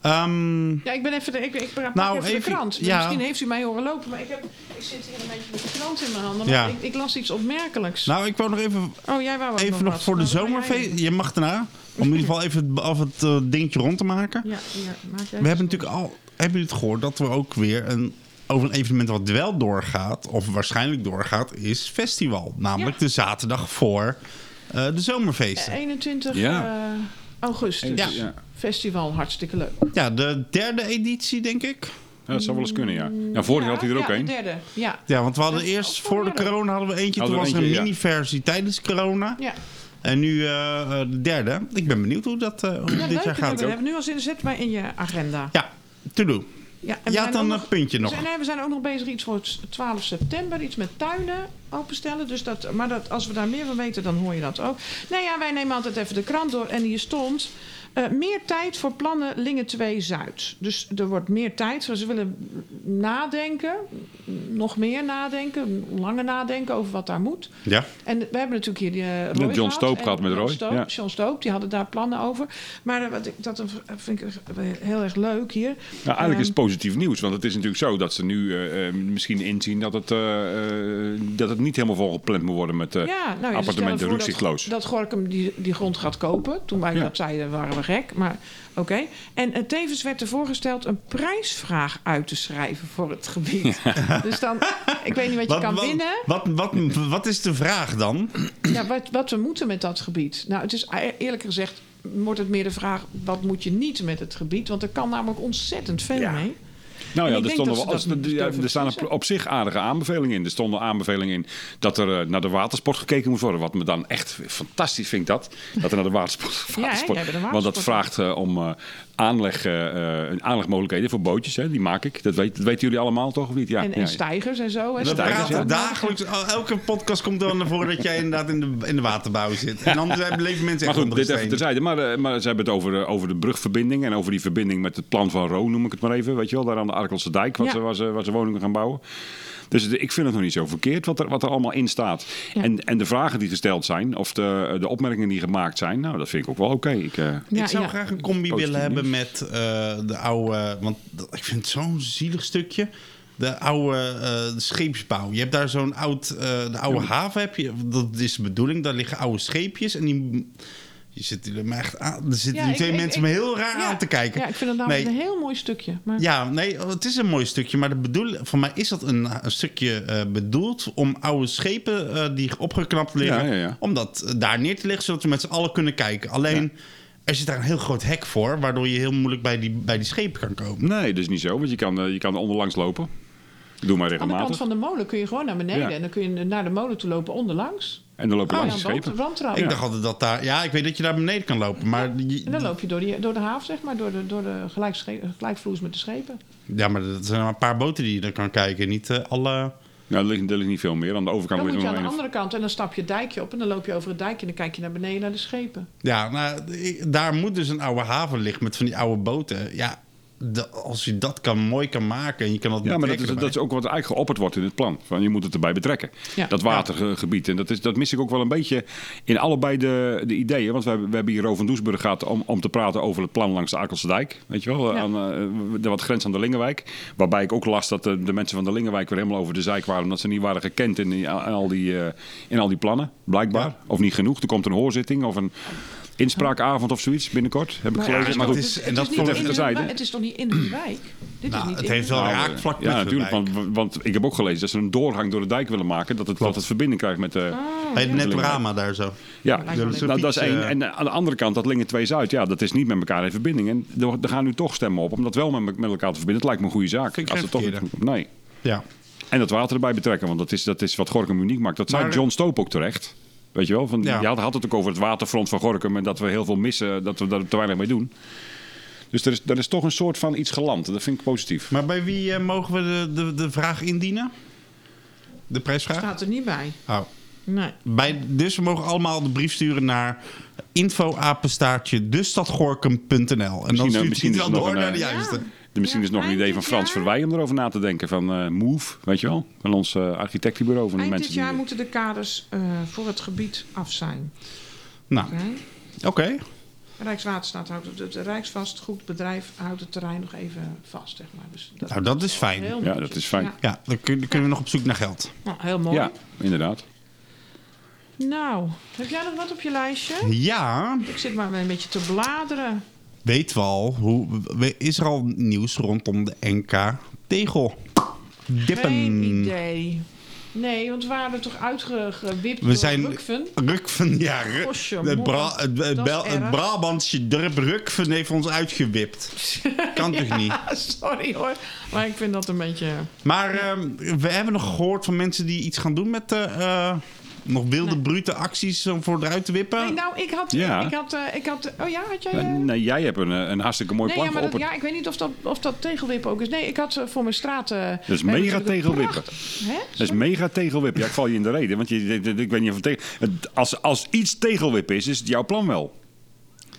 Speaker 3: Ehm,
Speaker 4: Ja, ik ben even de, ik, ik pak
Speaker 3: Nou,
Speaker 4: even,
Speaker 3: even-
Speaker 4: de krant.
Speaker 3: ja.
Speaker 4: Misschien heeft u mij horen lopen, maar ik, heb, ik zit hier een beetje met de krant in mijn handen. Maar
Speaker 3: Ja.
Speaker 4: ik, ik las iets opmerkelijks.
Speaker 3: nou, ik wou nog even,
Speaker 4: oh, jij wou
Speaker 3: even nog voor de
Speaker 4: Nou, jij
Speaker 3: zomerfeest. Je mag daarna. Om in ieder geval even het, af het eh, dingetje rond te maken.
Speaker 4: Ja, maak jij
Speaker 3: We hebben natuurlijk al. Hebben jullie het gehoord dat we ook weer een. Over een evenement wat wel doorgaat, of waarschijnlijk doorgaat, is festival. Namelijk
Speaker 4: Ja.
Speaker 3: de zaterdag voor eh, de zomerfeesten.
Speaker 4: 21
Speaker 2: Ja.
Speaker 4: eh, augustus.
Speaker 2: Ja. Ja.
Speaker 4: Festival, hartstikke leuk.
Speaker 3: Ja, de derde editie, denk ik.
Speaker 2: Ja, dat zou wel eens kunnen, ja. ja vorig jaar had hij er ook
Speaker 4: ja,
Speaker 2: een.
Speaker 4: de derde. Ja.
Speaker 3: Ja, want we hadden eerst voor de corona hadden we eentje.
Speaker 2: Hadden
Speaker 3: toen was er een mini-versie tijdens corona.
Speaker 4: Ja.
Speaker 3: En nu eh, eh, de derde. Ik ben benieuwd hoe dat eh, hoe
Speaker 4: Ja,
Speaker 3: dit
Speaker 4: leuk.
Speaker 3: jaar gaat.
Speaker 4: We hebben nu al zin, zet maar in je agenda.
Speaker 3: Ja, to do.
Speaker 4: Ja,
Speaker 3: Je
Speaker 4: en we
Speaker 3: had
Speaker 4: zijn
Speaker 3: dan een puntje nog.
Speaker 4: zijn, nee, we zijn ook nog bezig iets voor het 12 september. Iets met tuinen openstellen. Dus dat, maar dat, als we daar meer van weten, dan hoor je dat ook. Nee, ja, wij nemen altijd even de krant door. En hier stond... eh, meer tijd voor plannen Lingen 2 Zuid. Dus er wordt meer tijd. Ze willen nadenken. Nog meer nadenken. Langer nadenken over wat daar moet.
Speaker 3: Ja.
Speaker 4: En we hebben natuurlijk hier die, eh, Roy
Speaker 2: John. Stoop gehad met Roy,
Speaker 4: Stoop,
Speaker 2: ja.
Speaker 4: John Stoop, die hadden daar plannen over. Maar eh, wat ik, dat vind ik heel erg leuk hier.
Speaker 2: Nou, eigenlijk is het
Speaker 4: Ehm,
Speaker 2: positief nieuws. Want het is natuurlijk zo dat ze nu eh, eh, misschien inzien dat het, eh, eh, dat het niet helemaal volgepland moet worden met eh,
Speaker 4: ja, nou,
Speaker 2: appartementen rukzichtloos.
Speaker 4: Dat, dat Gorkum die, die grond gaat kopen. Toen wij
Speaker 2: Ja.
Speaker 4: dat zeiden, waren we gek. Maar oké. En eh, tevens werd er voorgesteld een prijsvraag uit te schrijven voor het gebied. Dus dan, ik weet niet wat je kan
Speaker 3: wat,
Speaker 4: winnen.
Speaker 3: Wat, wat, wat is de vraag dan?
Speaker 4: Ja, wat, wat we moeten met dat gebied. Nou, het is e- eerlijk gezegd wordt het meer de vraag... wat moet je niet met het gebied? Want er kan namelijk ontzettend veel
Speaker 3: Ja.
Speaker 4: mee.
Speaker 2: Nou ja, er, stonden wel,
Speaker 4: dat
Speaker 2: er- ja, er staan op, zich aardige aanbevelingen in. Er stonden aanbevelingen in dat er eh, naar de watersport gekeken moet worden. Wat me dan echt fantastisch vind dat. Dat er naar de watersport...
Speaker 4: Ja,
Speaker 2: watersport
Speaker 4: een
Speaker 2: want dat vraagt eh, om eh, aanleg, eh, eh, aanlegmogelijkheden voor bootjes. Hè, die maak ik. Dat, weet, dat weten jullie allemaal toch of niet? Ja,
Speaker 4: en,
Speaker 2: ja.
Speaker 4: en stijgers en zo. hè.
Speaker 3: We
Speaker 2: Stijgers,
Speaker 3: praten
Speaker 2: ja.
Speaker 3: dagelijks. Elke podcast komt er naar voren dat jij inderdaad in de, in de waterbouw zit. En anders hebben leven mensen
Speaker 2: Maar
Speaker 3: echt
Speaker 2: goed,
Speaker 3: onder
Speaker 2: dit even terzijde. Maar, eh, maar ze hebben het over, over de brugverbinding en over die verbinding met het plan van Roo, noem ik het maar even. Weet je wel, daar aan de Arkelse dijk, wat
Speaker 4: Ja.
Speaker 2: ze, waar, ze, waar ze woningen gaan bouwen. Dus ik vind het nog niet zo verkeerd wat er, wat er allemaal in staat.
Speaker 4: Ja.
Speaker 2: En, en de vragen die gesteld zijn, of de, de opmerkingen die gemaakt zijn, nou, dat vind ik ook wel oké. Ik,
Speaker 4: Ja,
Speaker 3: ik zou
Speaker 4: ja.
Speaker 3: graag een combi
Speaker 2: Positief
Speaker 3: willen hebben. Met eh, de oude. Want ik vind het zo'n zielig stukje. De oude eh, scheepsbouw. Je hebt daar zo'n oud. eh, de oude haven heb je. Dat is de bedoeling. Daar liggen oude scheepjes. En die. Je zit er me echt aan. Er zitten
Speaker 4: Ja,
Speaker 3: die
Speaker 4: ik-
Speaker 3: twee
Speaker 4: ik-
Speaker 3: mensen
Speaker 4: ik-
Speaker 3: me heel raar
Speaker 4: Ja,
Speaker 3: aan te kijken.
Speaker 4: Ja, ik vind het namelijk
Speaker 3: Nee.
Speaker 4: een heel mooi stukje. Maar...
Speaker 3: Ja, nee, het is een mooi stukje. Maar de bedoeling, voor mij is dat een, een stukje bedoeld om oude schepen eh, die opgeknapt liggen,
Speaker 2: Ja, ja, ja.
Speaker 3: om dat daar neer te leggen, zodat we met z'n allen kunnen kijken. Alleen, er zit daar een heel groot hek voor, waardoor je heel moeilijk bij die, bij die schepen kan komen.
Speaker 2: nee, dat is niet zo, want je kan, eh, je kan er onderlangs lopen. Doe maar
Speaker 4: Aan de kant
Speaker 2: regelmatig.
Speaker 4: van de molen kun je gewoon naar beneden.
Speaker 2: Ja.
Speaker 4: En dan kun je naar de molen toe lopen onderlangs.
Speaker 2: En dan loop je
Speaker 4: Oh,
Speaker 2: langs
Speaker 4: ja,
Speaker 2: de schepen.
Speaker 3: Ik dacht altijd dat daar, ja, ik weet dat je daar beneden kan lopen, maar je-
Speaker 4: En dan loop je door, die, door de haven, zeg maar. Door de, door de gelijkvloers met de schepen.
Speaker 3: ja, maar dat zijn maar een paar boten die je dan kan kijken, niet eh, alle.
Speaker 2: Nou, er ligt, er ligt niet veel meer. Aan de overkant
Speaker 4: Dan moet je aan de andere kant en dan stap je het dijkje op. En dan loop je over het dijkje en dan kijk je naar beneden naar de schepen.
Speaker 3: Ja, nou, ik- daar moet dus een oude haven liggen met van die oude boten. Ja, de- als je dat kan, mooi kan maken en je kan dat
Speaker 2: Ja, maar dat is, dat is ook wat eigenlijk geopperd wordt in het plan. Van, je moet het erbij betrekken.
Speaker 4: Ja.
Speaker 2: Dat watergebied. En dat, is, dat mis ik ook wel een beetje in allebei de, de ideeën. Want we hebben, we hebben hier Rovan Doesburg gehad om, om te praten over het plan langs de Akelse Dijk. Weet je wel,
Speaker 4: Ja.
Speaker 2: aan, eh, de wat grens aan de Lingenwijk. Waarbij ik ook las dat de, de mensen van de Lingenwijk weer helemaal over de zijk waren. Omdat ze niet waren gekend in, die, in, al, die, eh, in al die plannen. Blijkbaar.
Speaker 3: Ja.
Speaker 2: Of niet genoeg. Er komt een hoorzitting of een inspraakavond of zoiets binnenkort. Heb ik gelezen. Maar
Speaker 3: het is- en dat.
Speaker 4: Het is toch niet in hun wijk? Dit
Speaker 3: Nou,
Speaker 4: is niet
Speaker 3: het
Speaker 4: in
Speaker 3: heeft wel.
Speaker 2: Nou,
Speaker 3: raakvlak met
Speaker 2: Ja, natuurlijk. Want, want ik heb ook gelezen dat ze een doorgang door de dijk willen maken. Dat het, dat het verbinding krijgt met de...
Speaker 3: Net Brama daar zo.
Speaker 2: Ja, nou, dat is
Speaker 3: Fiets,
Speaker 2: één.
Speaker 3: eh,
Speaker 2: En aan de andere kant, dat Lingen 2 Zuid, ja, dat is niet met elkaar in verbinding. En er, gaan nu toch stemmen op om dat wel met, met elkaar te verbinden. Het lijkt me een goede zaak.
Speaker 3: Vind ik
Speaker 2: Als
Speaker 3: geen
Speaker 2: het toch,
Speaker 3: verkeerde.
Speaker 2: nee.
Speaker 3: Ja.
Speaker 2: En dat water erbij betrekken, want dat is, dat is wat Gorkum uniek maakt. Dat zei
Speaker 3: Maar-
Speaker 2: John Stoop ook terecht. Weet je wel? Van,
Speaker 3: Ja.
Speaker 2: Je had, had het ook over het waterfront van Gorkum en dat we heel veel missen, dat we daar te weinig mee doen. Dus er is, er is toch een soort van iets geland. Dat vind ik positief.
Speaker 3: Maar bij wie eh, mogen we de, de, de vraag indienen? De prijsvraag?
Speaker 4: Staat er niet bij.
Speaker 3: Oh.
Speaker 4: Nee.
Speaker 3: Bij, dus we mogen allemaal de brief sturen naar infoapenstaartje destadgorkum.nl. En dan
Speaker 2: Misschien,
Speaker 3: stuurt
Speaker 2: misschien
Speaker 3: hij wel
Speaker 2: nog
Speaker 3: door
Speaker 2: een,
Speaker 3: naar de
Speaker 2: eh,
Speaker 3: juiste.
Speaker 2: Er misschien is nog een idee van Frans
Speaker 4: jaar-
Speaker 2: Verwij om erover na te denken. Van eh, Move, weet je wel? Van ons eh, architectenbureau. Van die
Speaker 4: Eind
Speaker 2: mensen
Speaker 4: dit jaar
Speaker 2: die,
Speaker 4: moeten de kaders eh, voor het gebied af zijn.
Speaker 3: Nou,
Speaker 4: Oké?
Speaker 3: oké.
Speaker 4: Rijkswaterstaat houdt het, het Rijksvastgoedbedrijf houdt het terrein nog even vast, zeg maar. Dus dat,
Speaker 3: Nou, dat is fijn.
Speaker 2: Ja, dat is fijn.
Speaker 4: Ja.
Speaker 3: Ja, dan kun- dan kunnen we nog op zoek naar geld.
Speaker 4: Nou, heel mooi.
Speaker 2: Ja, inderdaad.
Speaker 4: Nou, heb jij nog wat op je lijstje?
Speaker 3: Ja,
Speaker 4: Ik zit maar een beetje te bladeren.
Speaker 3: Weet wel, hoe, we- is er al nieuws rondom de NK Tegel? Dippen.
Speaker 4: Geen idee. Nee, want we waren er toch uitgewipt
Speaker 3: We
Speaker 4: door
Speaker 3: zijn
Speaker 4: Rukven?
Speaker 3: Rukven, ja. Het. Bra, het, Bel-. Brabantse dorp Rukven heeft ons uitgewipt. Kan toch niet?
Speaker 4: Sorry hoor, maar ik vind dat een beetje...
Speaker 3: Maar ehm, we hebben nog gehoord van mensen die iets gaan doen met eh, eh, nog wilde,
Speaker 4: Nee.
Speaker 3: brute acties om voor eruit te wippen.
Speaker 4: Nee, nou, ik had...
Speaker 2: Ja.
Speaker 4: Ik had, eh, ik had oh ja, had jij...
Speaker 2: Eh,
Speaker 4: eh,
Speaker 2: Nee, jij hebt een, eh, een hartstikke mooi
Speaker 4: Nee,
Speaker 2: plan
Speaker 4: ja, maar dat, ja, ik weet niet of dat, of dat tegelwip ook is. Nee, ik had eh, voor mijn straat... eh,
Speaker 2: Dat is mega tegelwippen. Dat is mega tegelwip. Ja, ik val je in de reden. Want je, ik ik weet niet of het tegen... Als, als iets tegelwip is, is het jouw plan wel.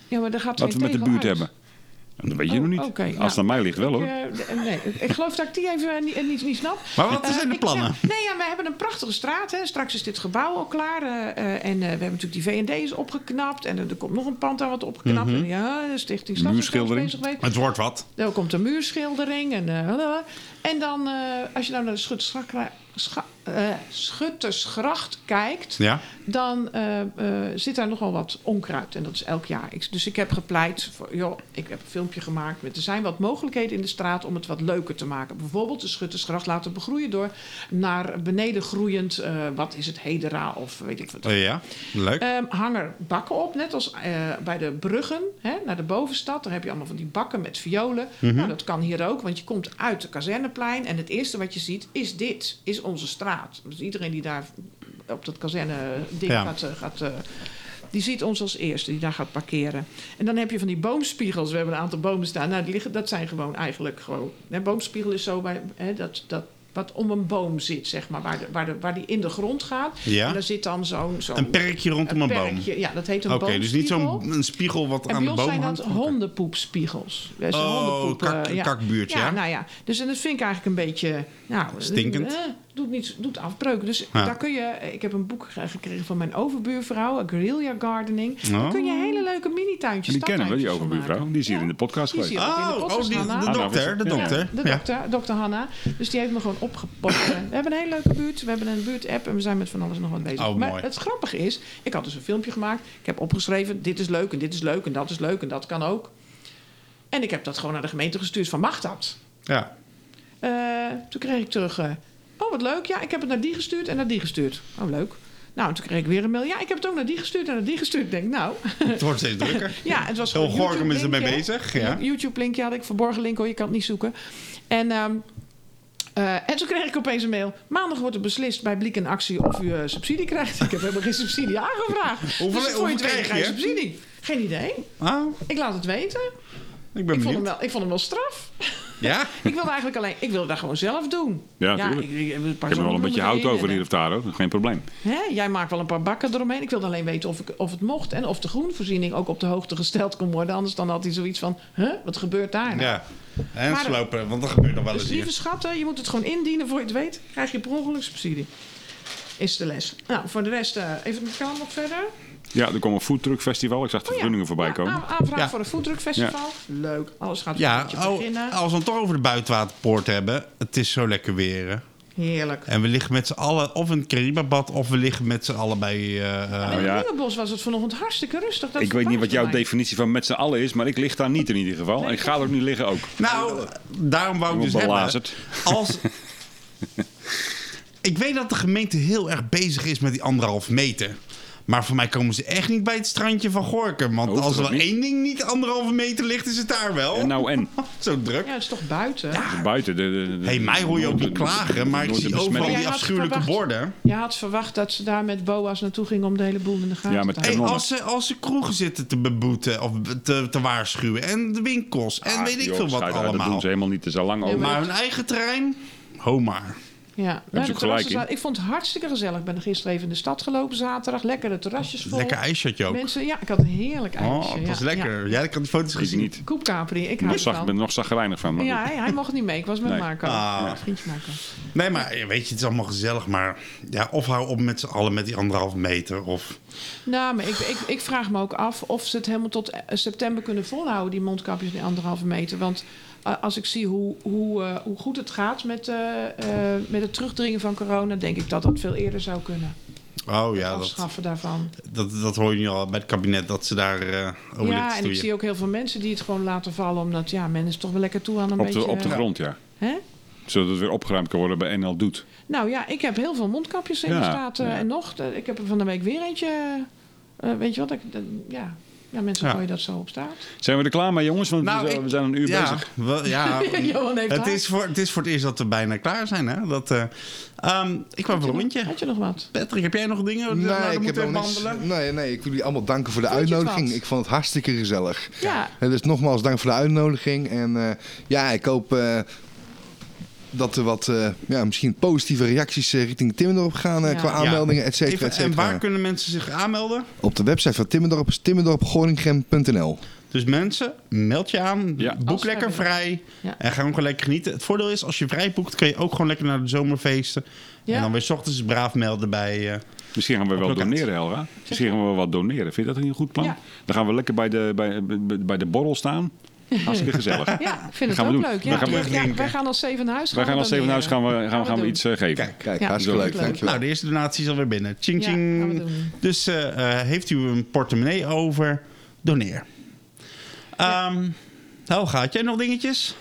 Speaker 4: Ja, maar daar gaat
Speaker 2: Wat we met de buurt
Speaker 4: uit.
Speaker 2: hebben. Dat weet je
Speaker 4: Oh,
Speaker 2: nog niet.
Speaker 4: oké,
Speaker 2: Als het aan mij ligt wel
Speaker 4: Ik,
Speaker 2: hoor.
Speaker 4: eh, nee, ik geloof dat ik die even niet, niet, niet snap.
Speaker 3: Maar wat
Speaker 4: Eh,
Speaker 3: zijn de
Speaker 4: ik-
Speaker 3: plannen?
Speaker 4: ja, nee, ja, we hebben een prachtige straat. Hè. Straks is dit gebouw al klaar. eh, eh, en eh, we hebben natuurlijk die V&D is opgeknapt. En er, er komt nog een pand aan wat opgeknapt. En ja, de Stichting Stad bezig.
Speaker 3: Het wordt wat.
Speaker 4: Er komt een muurschildering. En, eh, en dan, eh, als je nou naar de Schuttersgracht, scha- eh, Schuttersgracht kijkt...
Speaker 3: Ja?
Speaker 4: dan eh, eh, zit daar nogal wat onkruid. En dat is elk jaar. Ik, dus ik heb gepleit, voor, joh, ik heb een filmpje gemaakt. Met, er zijn wat mogelijkheden in de straat om het wat leuker te maken. Bijvoorbeeld de Schuttersgracht laten begroeien door naar beneden groeiend... wat is het, hedera of weet ik wat.
Speaker 3: Ja, leuk.
Speaker 4: Ehm hang er bakken op, net als bij de bruggen hè, naar de bovenstad. Daar heb je allemaal van die bakken met violen.
Speaker 3: Mhm.
Speaker 4: Nou, dat kan hier ook, want je komt uit de kazerneplein... en het eerste wat je ziet is dit, is onze straat. Dus iedereen die daar op dat kazerne ding
Speaker 3: Ja.
Speaker 4: gaat... eh, gaat eh, die ziet ons als eerste, die daar gaat parkeren. En dan heb je van die boomspiegels. We hebben een aantal bomen staan. Nou, die liggen, dat zijn gewoon eigenlijk gewoon... Hè, boomspiegel is zo bij, hè, dat, dat, wat om een boom zit, zeg maar. Waar, de, waar, de, waar die in de grond gaat.
Speaker 3: Ja.
Speaker 4: En daar zit dan zo'n... zo'n
Speaker 3: een perkje rondom een, boom.
Speaker 4: Ja, dat heet een
Speaker 3: Oké, dus niet
Speaker 4: boomspiegel.
Speaker 3: zo'n een spiegel wat
Speaker 4: En
Speaker 3: aan de boom
Speaker 4: zijn dat
Speaker 3: hangt. Oké.
Speaker 4: hondenpoepspiegels. Dat een
Speaker 3: Oh,
Speaker 4: hondenpoep,
Speaker 3: kak-
Speaker 4: eh, ja.
Speaker 3: kakbuurtje,
Speaker 4: Ja,
Speaker 3: ja.
Speaker 4: nou ja. Dus en dat vind ik eigenlijk een beetje... Nou,
Speaker 3: Stinkend.
Speaker 4: eh, doet, niet, doet afbreuk. Dus
Speaker 3: Ja.
Speaker 4: daar kun je... Ik heb een boek ge- gekregen van mijn overbuurvrouw. Guerrilla Gardening. Daar
Speaker 3: Oh.
Speaker 4: kun je hele leuke mini-tuintjes,
Speaker 2: Die kennen we, die overbuurvrouw. Die is hier
Speaker 4: Ja.
Speaker 2: in de podcast geweest.
Speaker 4: in de
Speaker 3: Oh,
Speaker 4: podcast,
Speaker 3: oh die, de dokter, de
Speaker 2: ja.
Speaker 3: dokter.
Speaker 4: De
Speaker 3: Ja.
Speaker 4: dokter, dokter Hanna. Dus die heeft me gewoon opgepopt. Eh, we hebben een hele leuke buurt. We hebben een buurt-app en we zijn met van alles nog wat bezig.
Speaker 3: Oh,
Speaker 4: maar
Speaker 3: mooi.
Speaker 4: het grappige is, ik had dus een filmpje gemaakt. Ik heb opgeschreven, dit is leuk en dit is leuk en dat is leuk en dat kan ook. En ik heb dat gewoon naar de gemeente gestuurd van mag dat?
Speaker 3: Ja.
Speaker 4: Eh, toen kreeg ik terug, eh, oh wat leuk. Ja, ik heb het naar die gestuurd en naar die gestuurd. Oh leuk. Nou, en toen kreeg ik weer een mail. Ja, ik heb het ook naar die gestuurd en naar die gestuurd. Ik denk, nou,
Speaker 3: Het wordt steeds drukker.
Speaker 4: ja, het was
Speaker 3: Heel
Speaker 4: gewoon
Speaker 3: Gorkum is ermee bezig, ja.
Speaker 4: YouTube-linkje had ik, verborgen link hoor, je kan het niet zoeken. En, eh, en toen kreeg ik opeens een mail. Maandag wordt er beslist bij Bliek en Actie of u eh, subsidie krijgt. Ik heb helemaal geen subsidie aangevraagd.
Speaker 3: Hoeveel-
Speaker 4: dus voor je
Speaker 3: krijg je?
Speaker 4: subsidie. Geen idee.
Speaker 3: Ah,
Speaker 4: Ik laat het weten.
Speaker 3: ik ben
Speaker 4: Ik vond, hem wel, ik vond hem wel straf.
Speaker 3: Ja?
Speaker 4: Ik wilde eigenlijk alleen, ik wilde dat gewoon zelf doen.
Speaker 2: Ja, tuurlijk.
Speaker 4: ik, ik, ik,
Speaker 2: Ik heb er wel een beetje hout over hier of daar hoor. Geen probleem.
Speaker 4: Hè? Jij maakt wel een paar bakken eromheen. Ik wilde alleen weten of, ik, of het mocht. En of de groenvoorziening ook op de hoogte gesteld kon worden. Anders dan had hij zoiets van, huh, wat gebeurt daar nou?
Speaker 3: Ja. En
Speaker 4: Maar-
Speaker 3: slopen, want dat gebeurt nog wel eens
Speaker 4: Dus lieve schatten, je moet het gewoon indienen voor je het weet. Krijg je per ongeluk subsidie. Is de les. Nou, voor de rest, eh, even met kan nog verder.
Speaker 2: Ja, er komt een foodtruck festival. Ik zag de
Speaker 4: Oh ja.
Speaker 2: vergunningen voorbij
Speaker 4: Ja,
Speaker 2: komen.
Speaker 4: aan- aanvraag
Speaker 3: Ja.
Speaker 4: voor een foodtruckfestival. Leuk. Alles gaat
Speaker 3: Ja,
Speaker 4: een beetje
Speaker 3: oh,
Speaker 4: beginnen.
Speaker 3: als we het toch over de buitenwaterpoort hebben. Het is zo lekker weer. hè.
Speaker 4: Heerlijk.
Speaker 3: En we liggen met z'n allen of in het Caribabad of we liggen met z'n allen bij... eh, eh,
Speaker 4: En in
Speaker 2: ja.
Speaker 4: het Lingenbos was het vanochtend hartstikke rustig. Dat
Speaker 2: Ik weet niet wat jouw
Speaker 4: mij.
Speaker 2: definitie van met z'n allen is, maar ik lig daar niet in ieder geval. En ik ga er ook niet liggen ook.
Speaker 3: Nou, daarom wou ik dus hebben... Als... ik weet dat de gemeente heel erg bezig is met die anderhalf meter. Maar voor mij komen ze echt niet bij het strandje van Gorkum. Want
Speaker 2: Hoeft
Speaker 3: als er wel
Speaker 2: niet?
Speaker 3: één ding niet anderhalve meter ligt, is het daar wel.
Speaker 2: En nou en?
Speaker 3: Zo druk.
Speaker 4: Ja, het is toch buiten?
Speaker 2: Buiten. De, de, de-
Speaker 3: Hé, mij hoor je ook niet klagen, maar ik zie overal die afschuwelijke
Speaker 4: verwacht-
Speaker 3: borden.
Speaker 4: Je had verwacht dat ze daar met boa's naartoe gingen om de hele boel in de gaten
Speaker 2: Ja, met
Speaker 4: te
Speaker 3: Hey,
Speaker 4: houden.
Speaker 3: als, ze, als ze kroegen zitten te beboeten of te, te waarschuwen en de winkels en
Speaker 2: Ah,
Speaker 3: weet ik
Speaker 2: joh,
Speaker 3: veel wat
Speaker 2: uit, Dat
Speaker 3: allemaal.
Speaker 2: doen ze helemaal niet. Is al lang
Speaker 4: Ja,
Speaker 2: over.
Speaker 3: Maar hun eigen terrein, ho maar.
Speaker 4: Ja, nou, de terrassen
Speaker 2: in.
Speaker 4: zaten- ik vond het hartstikke gezellig. Ik ben gisteren even in de stad gelopen zaterdag. Lekker de terrasjes vol.
Speaker 3: Lekker ijsje had je ook.
Speaker 4: Mensen, ja, ik had een heerlijk ijsje.
Speaker 3: Oh, het was
Speaker 4: ja,
Speaker 3: lekker.
Speaker 4: Ja.
Speaker 3: Ja, ik had die foto's gezien.
Speaker 2: niet.
Speaker 4: Koep Capri, ik hou
Speaker 2: zag, ben er nog zagrijnig van. maar
Speaker 4: Ja, hij, mocht niet mee. Ik was met
Speaker 2: Nee.
Speaker 4: Marco.
Speaker 3: Ah.
Speaker 4: Ja, vriendje Marco.
Speaker 3: Nee, maar weet je, het is allemaal gezellig. Maar ja, of hou op met z'n allen met die anderhalf meter. Of...
Speaker 4: Nou, maar ik, ik, ik vraag me ook af of ze het helemaal tot eh, september kunnen volhouden, die mondkapjes die anderhalve meter. Want als ik zie hoe, hoe, eh, hoe goed het gaat met, eh, eh, met het terugdringen van corona, denk ik dat dat veel eerder zou kunnen.
Speaker 3: Oh ja, dat,
Speaker 4: afschaffen daarvan.
Speaker 3: dat, dat hoor je nu al bij het kabinet, dat ze daar eh over
Speaker 4: ja, en ik zie ook heel veel mensen die het gewoon laten vallen, omdat ja, men is toch wel lekker toe aan een
Speaker 2: Op
Speaker 4: beetje.
Speaker 2: de, op de grond, ja.
Speaker 4: Hè?
Speaker 2: Zodat het weer opgeruimd kan worden bij NL Doet.
Speaker 4: Nou ja, ik heb heel veel mondkapjes in de staat. eh,
Speaker 2: ja.
Speaker 4: En nog, ik heb er van de week weer eentje. eh, weet je wat? Ik, ja. Ja, mensen
Speaker 3: Ja.
Speaker 4: gooien dat zo op straat.
Speaker 2: Zijn we er klaar mee, jongens? Want
Speaker 3: Nou,
Speaker 2: we,
Speaker 3: ik-
Speaker 2: we zijn een uur
Speaker 3: ja,
Speaker 2: bezig.
Speaker 3: wel- ja,
Speaker 4: Johan heeft
Speaker 3: het, is voor, het is voor het eerst dat we bijna klaar zijn. Hè? Dat, eh, ehm, ik wou voor een rondje.
Speaker 4: Had je nog wat?
Speaker 3: Patrick, heb jij nog dingen? die we
Speaker 5: Nee,
Speaker 3: nou
Speaker 5: ik heb
Speaker 3: behandelen?
Speaker 5: Nee, nee, ik wil jullie allemaal danken voor de
Speaker 4: Vond
Speaker 5: uitnodiging. Ik vond het hartstikke gezellig.
Speaker 4: Ja.
Speaker 5: En dus nogmaals dank voor de uitnodiging. En eh, ja, ik hoop eh, dat er wat eh, ja, misschien positieve reacties eh, richting Timmendorp gaan eh,
Speaker 4: Ja.
Speaker 5: qua aanmeldingen, et cetera,
Speaker 3: en waar kunnen mensen zich aanmelden?
Speaker 5: Op de website van Timmendorp is timmendorpgoringem.nl.
Speaker 3: Dus mensen, meld je aan.
Speaker 2: Ja.
Speaker 3: Boek lekker vrij.
Speaker 4: Ja.
Speaker 3: En ga gewoon lekker genieten. Het voordeel is, als je vrij boekt, kun je ook gewoon lekker naar de zomerfeesten.
Speaker 4: Ja.
Speaker 3: En dan weer 's ochtends braaf melden bij... eh,
Speaker 2: Misschien gaan we wel doneren, Helga. Misschien gaan we wel wat doneren. Vind je dat een goed plan?
Speaker 4: Ja.
Speaker 2: Dan gaan we lekker bij de, bij, bij- bij de borrel staan. Hartstikke gezellig.
Speaker 4: Ja, ik vind het ook
Speaker 2: doen.
Speaker 4: leuk. Ja,
Speaker 2: gaan we
Speaker 4: ja, wij gaan als zeven naar huis.
Speaker 2: Wij gaan als zeven huis gaan we, gaan, we- gaan we iets eh, geven.
Speaker 3: Kijk.
Speaker 5: Kijk,
Speaker 4: Ja.
Speaker 5: hartstikke leuk.
Speaker 2: leuk.
Speaker 5: Dankjewel.
Speaker 3: Nou, de eerste donatie is alweer binnen. Ching, ching. Dus eh, eh, heeft u een portemonnee over, doneer. Ehm Helga, had jij nog dingetjes?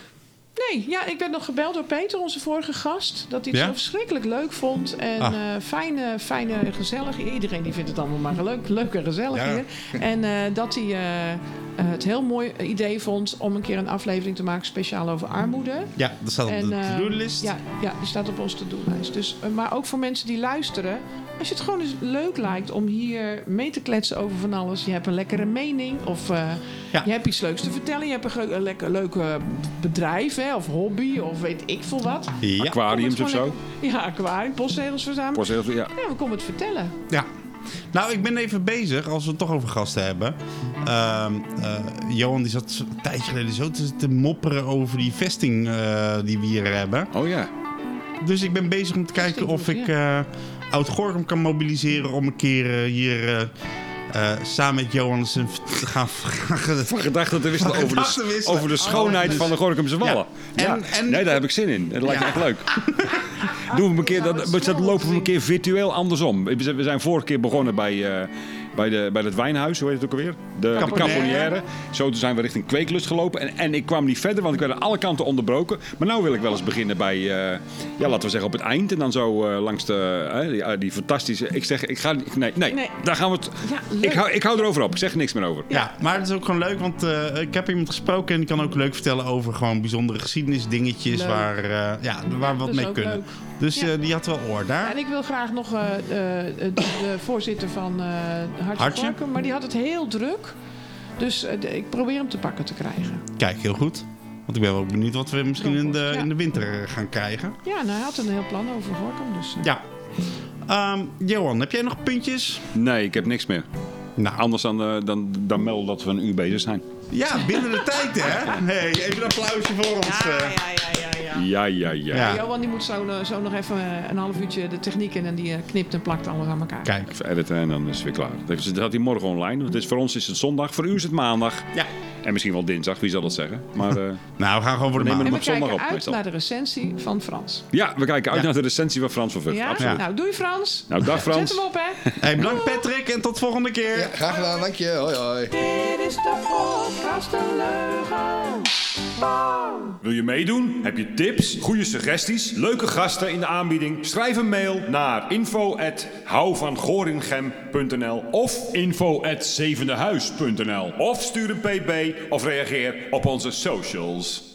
Speaker 4: Nee, ja, ik werd nog gebeld door Peter, onze vorige gast. Dat hij het
Speaker 3: Ja?
Speaker 4: zo verschrikkelijk leuk vond. En
Speaker 3: Ah.
Speaker 4: eh, fijne, fijne, gezellig. Iedereen die vindt het allemaal maar leuk, leuk en gezellig
Speaker 3: Ja.
Speaker 4: hier. En eh, dat hij eh, het heel mooi idee vond om een keer een aflevering te maken speciaal over armoede.
Speaker 3: Ja, dat staat op
Speaker 4: En,
Speaker 3: de to-do-list.
Speaker 4: Ja, ja, die staat op onze to-do-lijst. Dus, maar ook voor mensen die luisteren. Als je het gewoon eens leuk lijkt om hier mee te kletsen over van alles. Je hebt een lekkere mening of eh,
Speaker 3: Ja.
Speaker 4: je hebt iets leuks te vertellen. Je hebt een, een lekker leuk bedrijf hè, of hobby of weet ik veel wat.
Speaker 3: Ja.
Speaker 2: Aquariums of zo.
Speaker 4: lekker- Ja, aquarium, postzegels verzamelen.
Speaker 2: Post heel veel- ja.
Speaker 4: Ja, we komen het vertellen.
Speaker 3: Ja. Nou, ik ben even bezig, als we het toch over gasten hebben. Ehm, eh, Johan die zat een tijdje geleden zo te, te mopperen over die vesting eh, die we hier hebben.
Speaker 2: Oh ja.
Speaker 3: Dus ik ben bezig om te kijken of ik eh Oud-Gorkum kan mobiliseren om een keer eh, hier eh, eh, samen met Johan te gaan...
Speaker 2: Van gedachten te wisselen over de, over de schoonheid
Speaker 3: Oh, dus-
Speaker 2: van de Gorkumse Wallen.
Speaker 3: Ja.
Speaker 2: Ja.
Speaker 3: En- en-
Speaker 2: nee, daar heb ik zin in. Dat lijkt me echt leuk. Doen we een keer, dat, we lopen we een keer virtueel andersom. We zijn- vorige keer begonnen bij, bij, de, bij het wijnhuis, hoe heet het ook alweer? De de
Speaker 3: Caponière.
Speaker 2: Zo toen zijn we richting Kweeklust gelopen. En, en ik kwam niet verder, want ik werd aan alle kanten onderbroken. Maar nu wil ik wel eens beginnen bij, eh, ja, laten we zeggen op het eind. En dan zo eh, langs de, eh, die, die fantastische... Ik zeg, ik ga... Nee, nee,
Speaker 4: Nee.
Speaker 2: daar gaan we het...
Speaker 4: Ja,
Speaker 2: ik, hou, ik hou erover op. Ik zeg er niks meer over.
Speaker 3: Ja, maar het is ook gewoon leuk, want eh, ik heb iemand gesproken en die kan ook leuk vertellen over gewoon bijzondere geschiedenisdingetjes
Speaker 4: Leuk.
Speaker 3: waar, eh, ja, waar we wat mee kunnen.
Speaker 4: leuk.
Speaker 3: Dus
Speaker 4: Ja.
Speaker 3: eh, die had wel oor daar.
Speaker 4: En ik wil graag nog eh, eh, de, de voorzitter van eh Hartje,
Speaker 3: Hartje?
Speaker 4: Gorkum, maar die had het heel druk. Dus eh, ik probeer hem te pakken te krijgen.
Speaker 3: Kijk, heel goed. Want ik ben wel benieuwd wat we misschien in de,
Speaker 4: Ja.
Speaker 3: in de winter gaan krijgen.
Speaker 4: Ja, nou, hij had een heel plan over Gorkum. Dus, eh,
Speaker 3: Ja. Ehm, Johan, heb jij nog puntjes?
Speaker 2: Nee, ik heb niks meer.
Speaker 3: Nou,
Speaker 2: Anders dan, eh, dan, dan melden dat we een uur bezig zijn.
Speaker 3: ja, binnen de tijd, hè? Hey, even een applausje voor ons.
Speaker 4: ja,
Speaker 3: eh.
Speaker 4: ja, ja, ja, ja.
Speaker 2: Ja, ja, ja.
Speaker 3: Ja.
Speaker 4: Johan die moet zo, eh, zo nog even eh, een half uurtje de techniek in en die eh, knipt en plakt alles aan elkaar.
Speaker 3: Kijk.
Speaker 2: Even editen en dan is het weer klaar. Dat had hij morgen online. Want het is, voor ons is het zondag, voor u is het maandag.
Speaker 3: Ja.
Speaker 2: En misschien wel dinsdag, wie zal dat zeggen. Maar eh,
Speaker 3: Nou, we gaan gewoon voor de
Speaker 2: We nemen
Speaker 3: maand.
Speaker 4: En we
Speaker 2: op zondag
Speaker 4: kijken
Speaker 2: op,
Speaker 4: uit
Speaker 2: meestal.
Speaker 4: naar de recensie van Frans.
Speaker 2: ja, we kijken uit
Speaker 3: Ja.
Speaker 2: naar de recensie van Frans van Vught.
Speaker 4: Ja?
Speaker 2: Absoluut.
Speaker 4: Nou, doei Frans.
Speaker 2: Nou, dag Frans.
Speaker 4: Zet hem op, hè.
Speaker 3: Hey, bedankt Patrick en tot volgende keer.
Speaker 5: Ja, graag gedaan, dank je. Hoi, hoi.
Speaker 1: Dit is de podcast De Leugen. Bam.
Speaker 2: Wil je meedoen? Heb je tips, goede suggesties, leuke gasten in de aanbieding? Schrijf een mail naar info@houvangoringem.nl of info@zevendehuis.nl of stuur een pb of reageer op onze socials.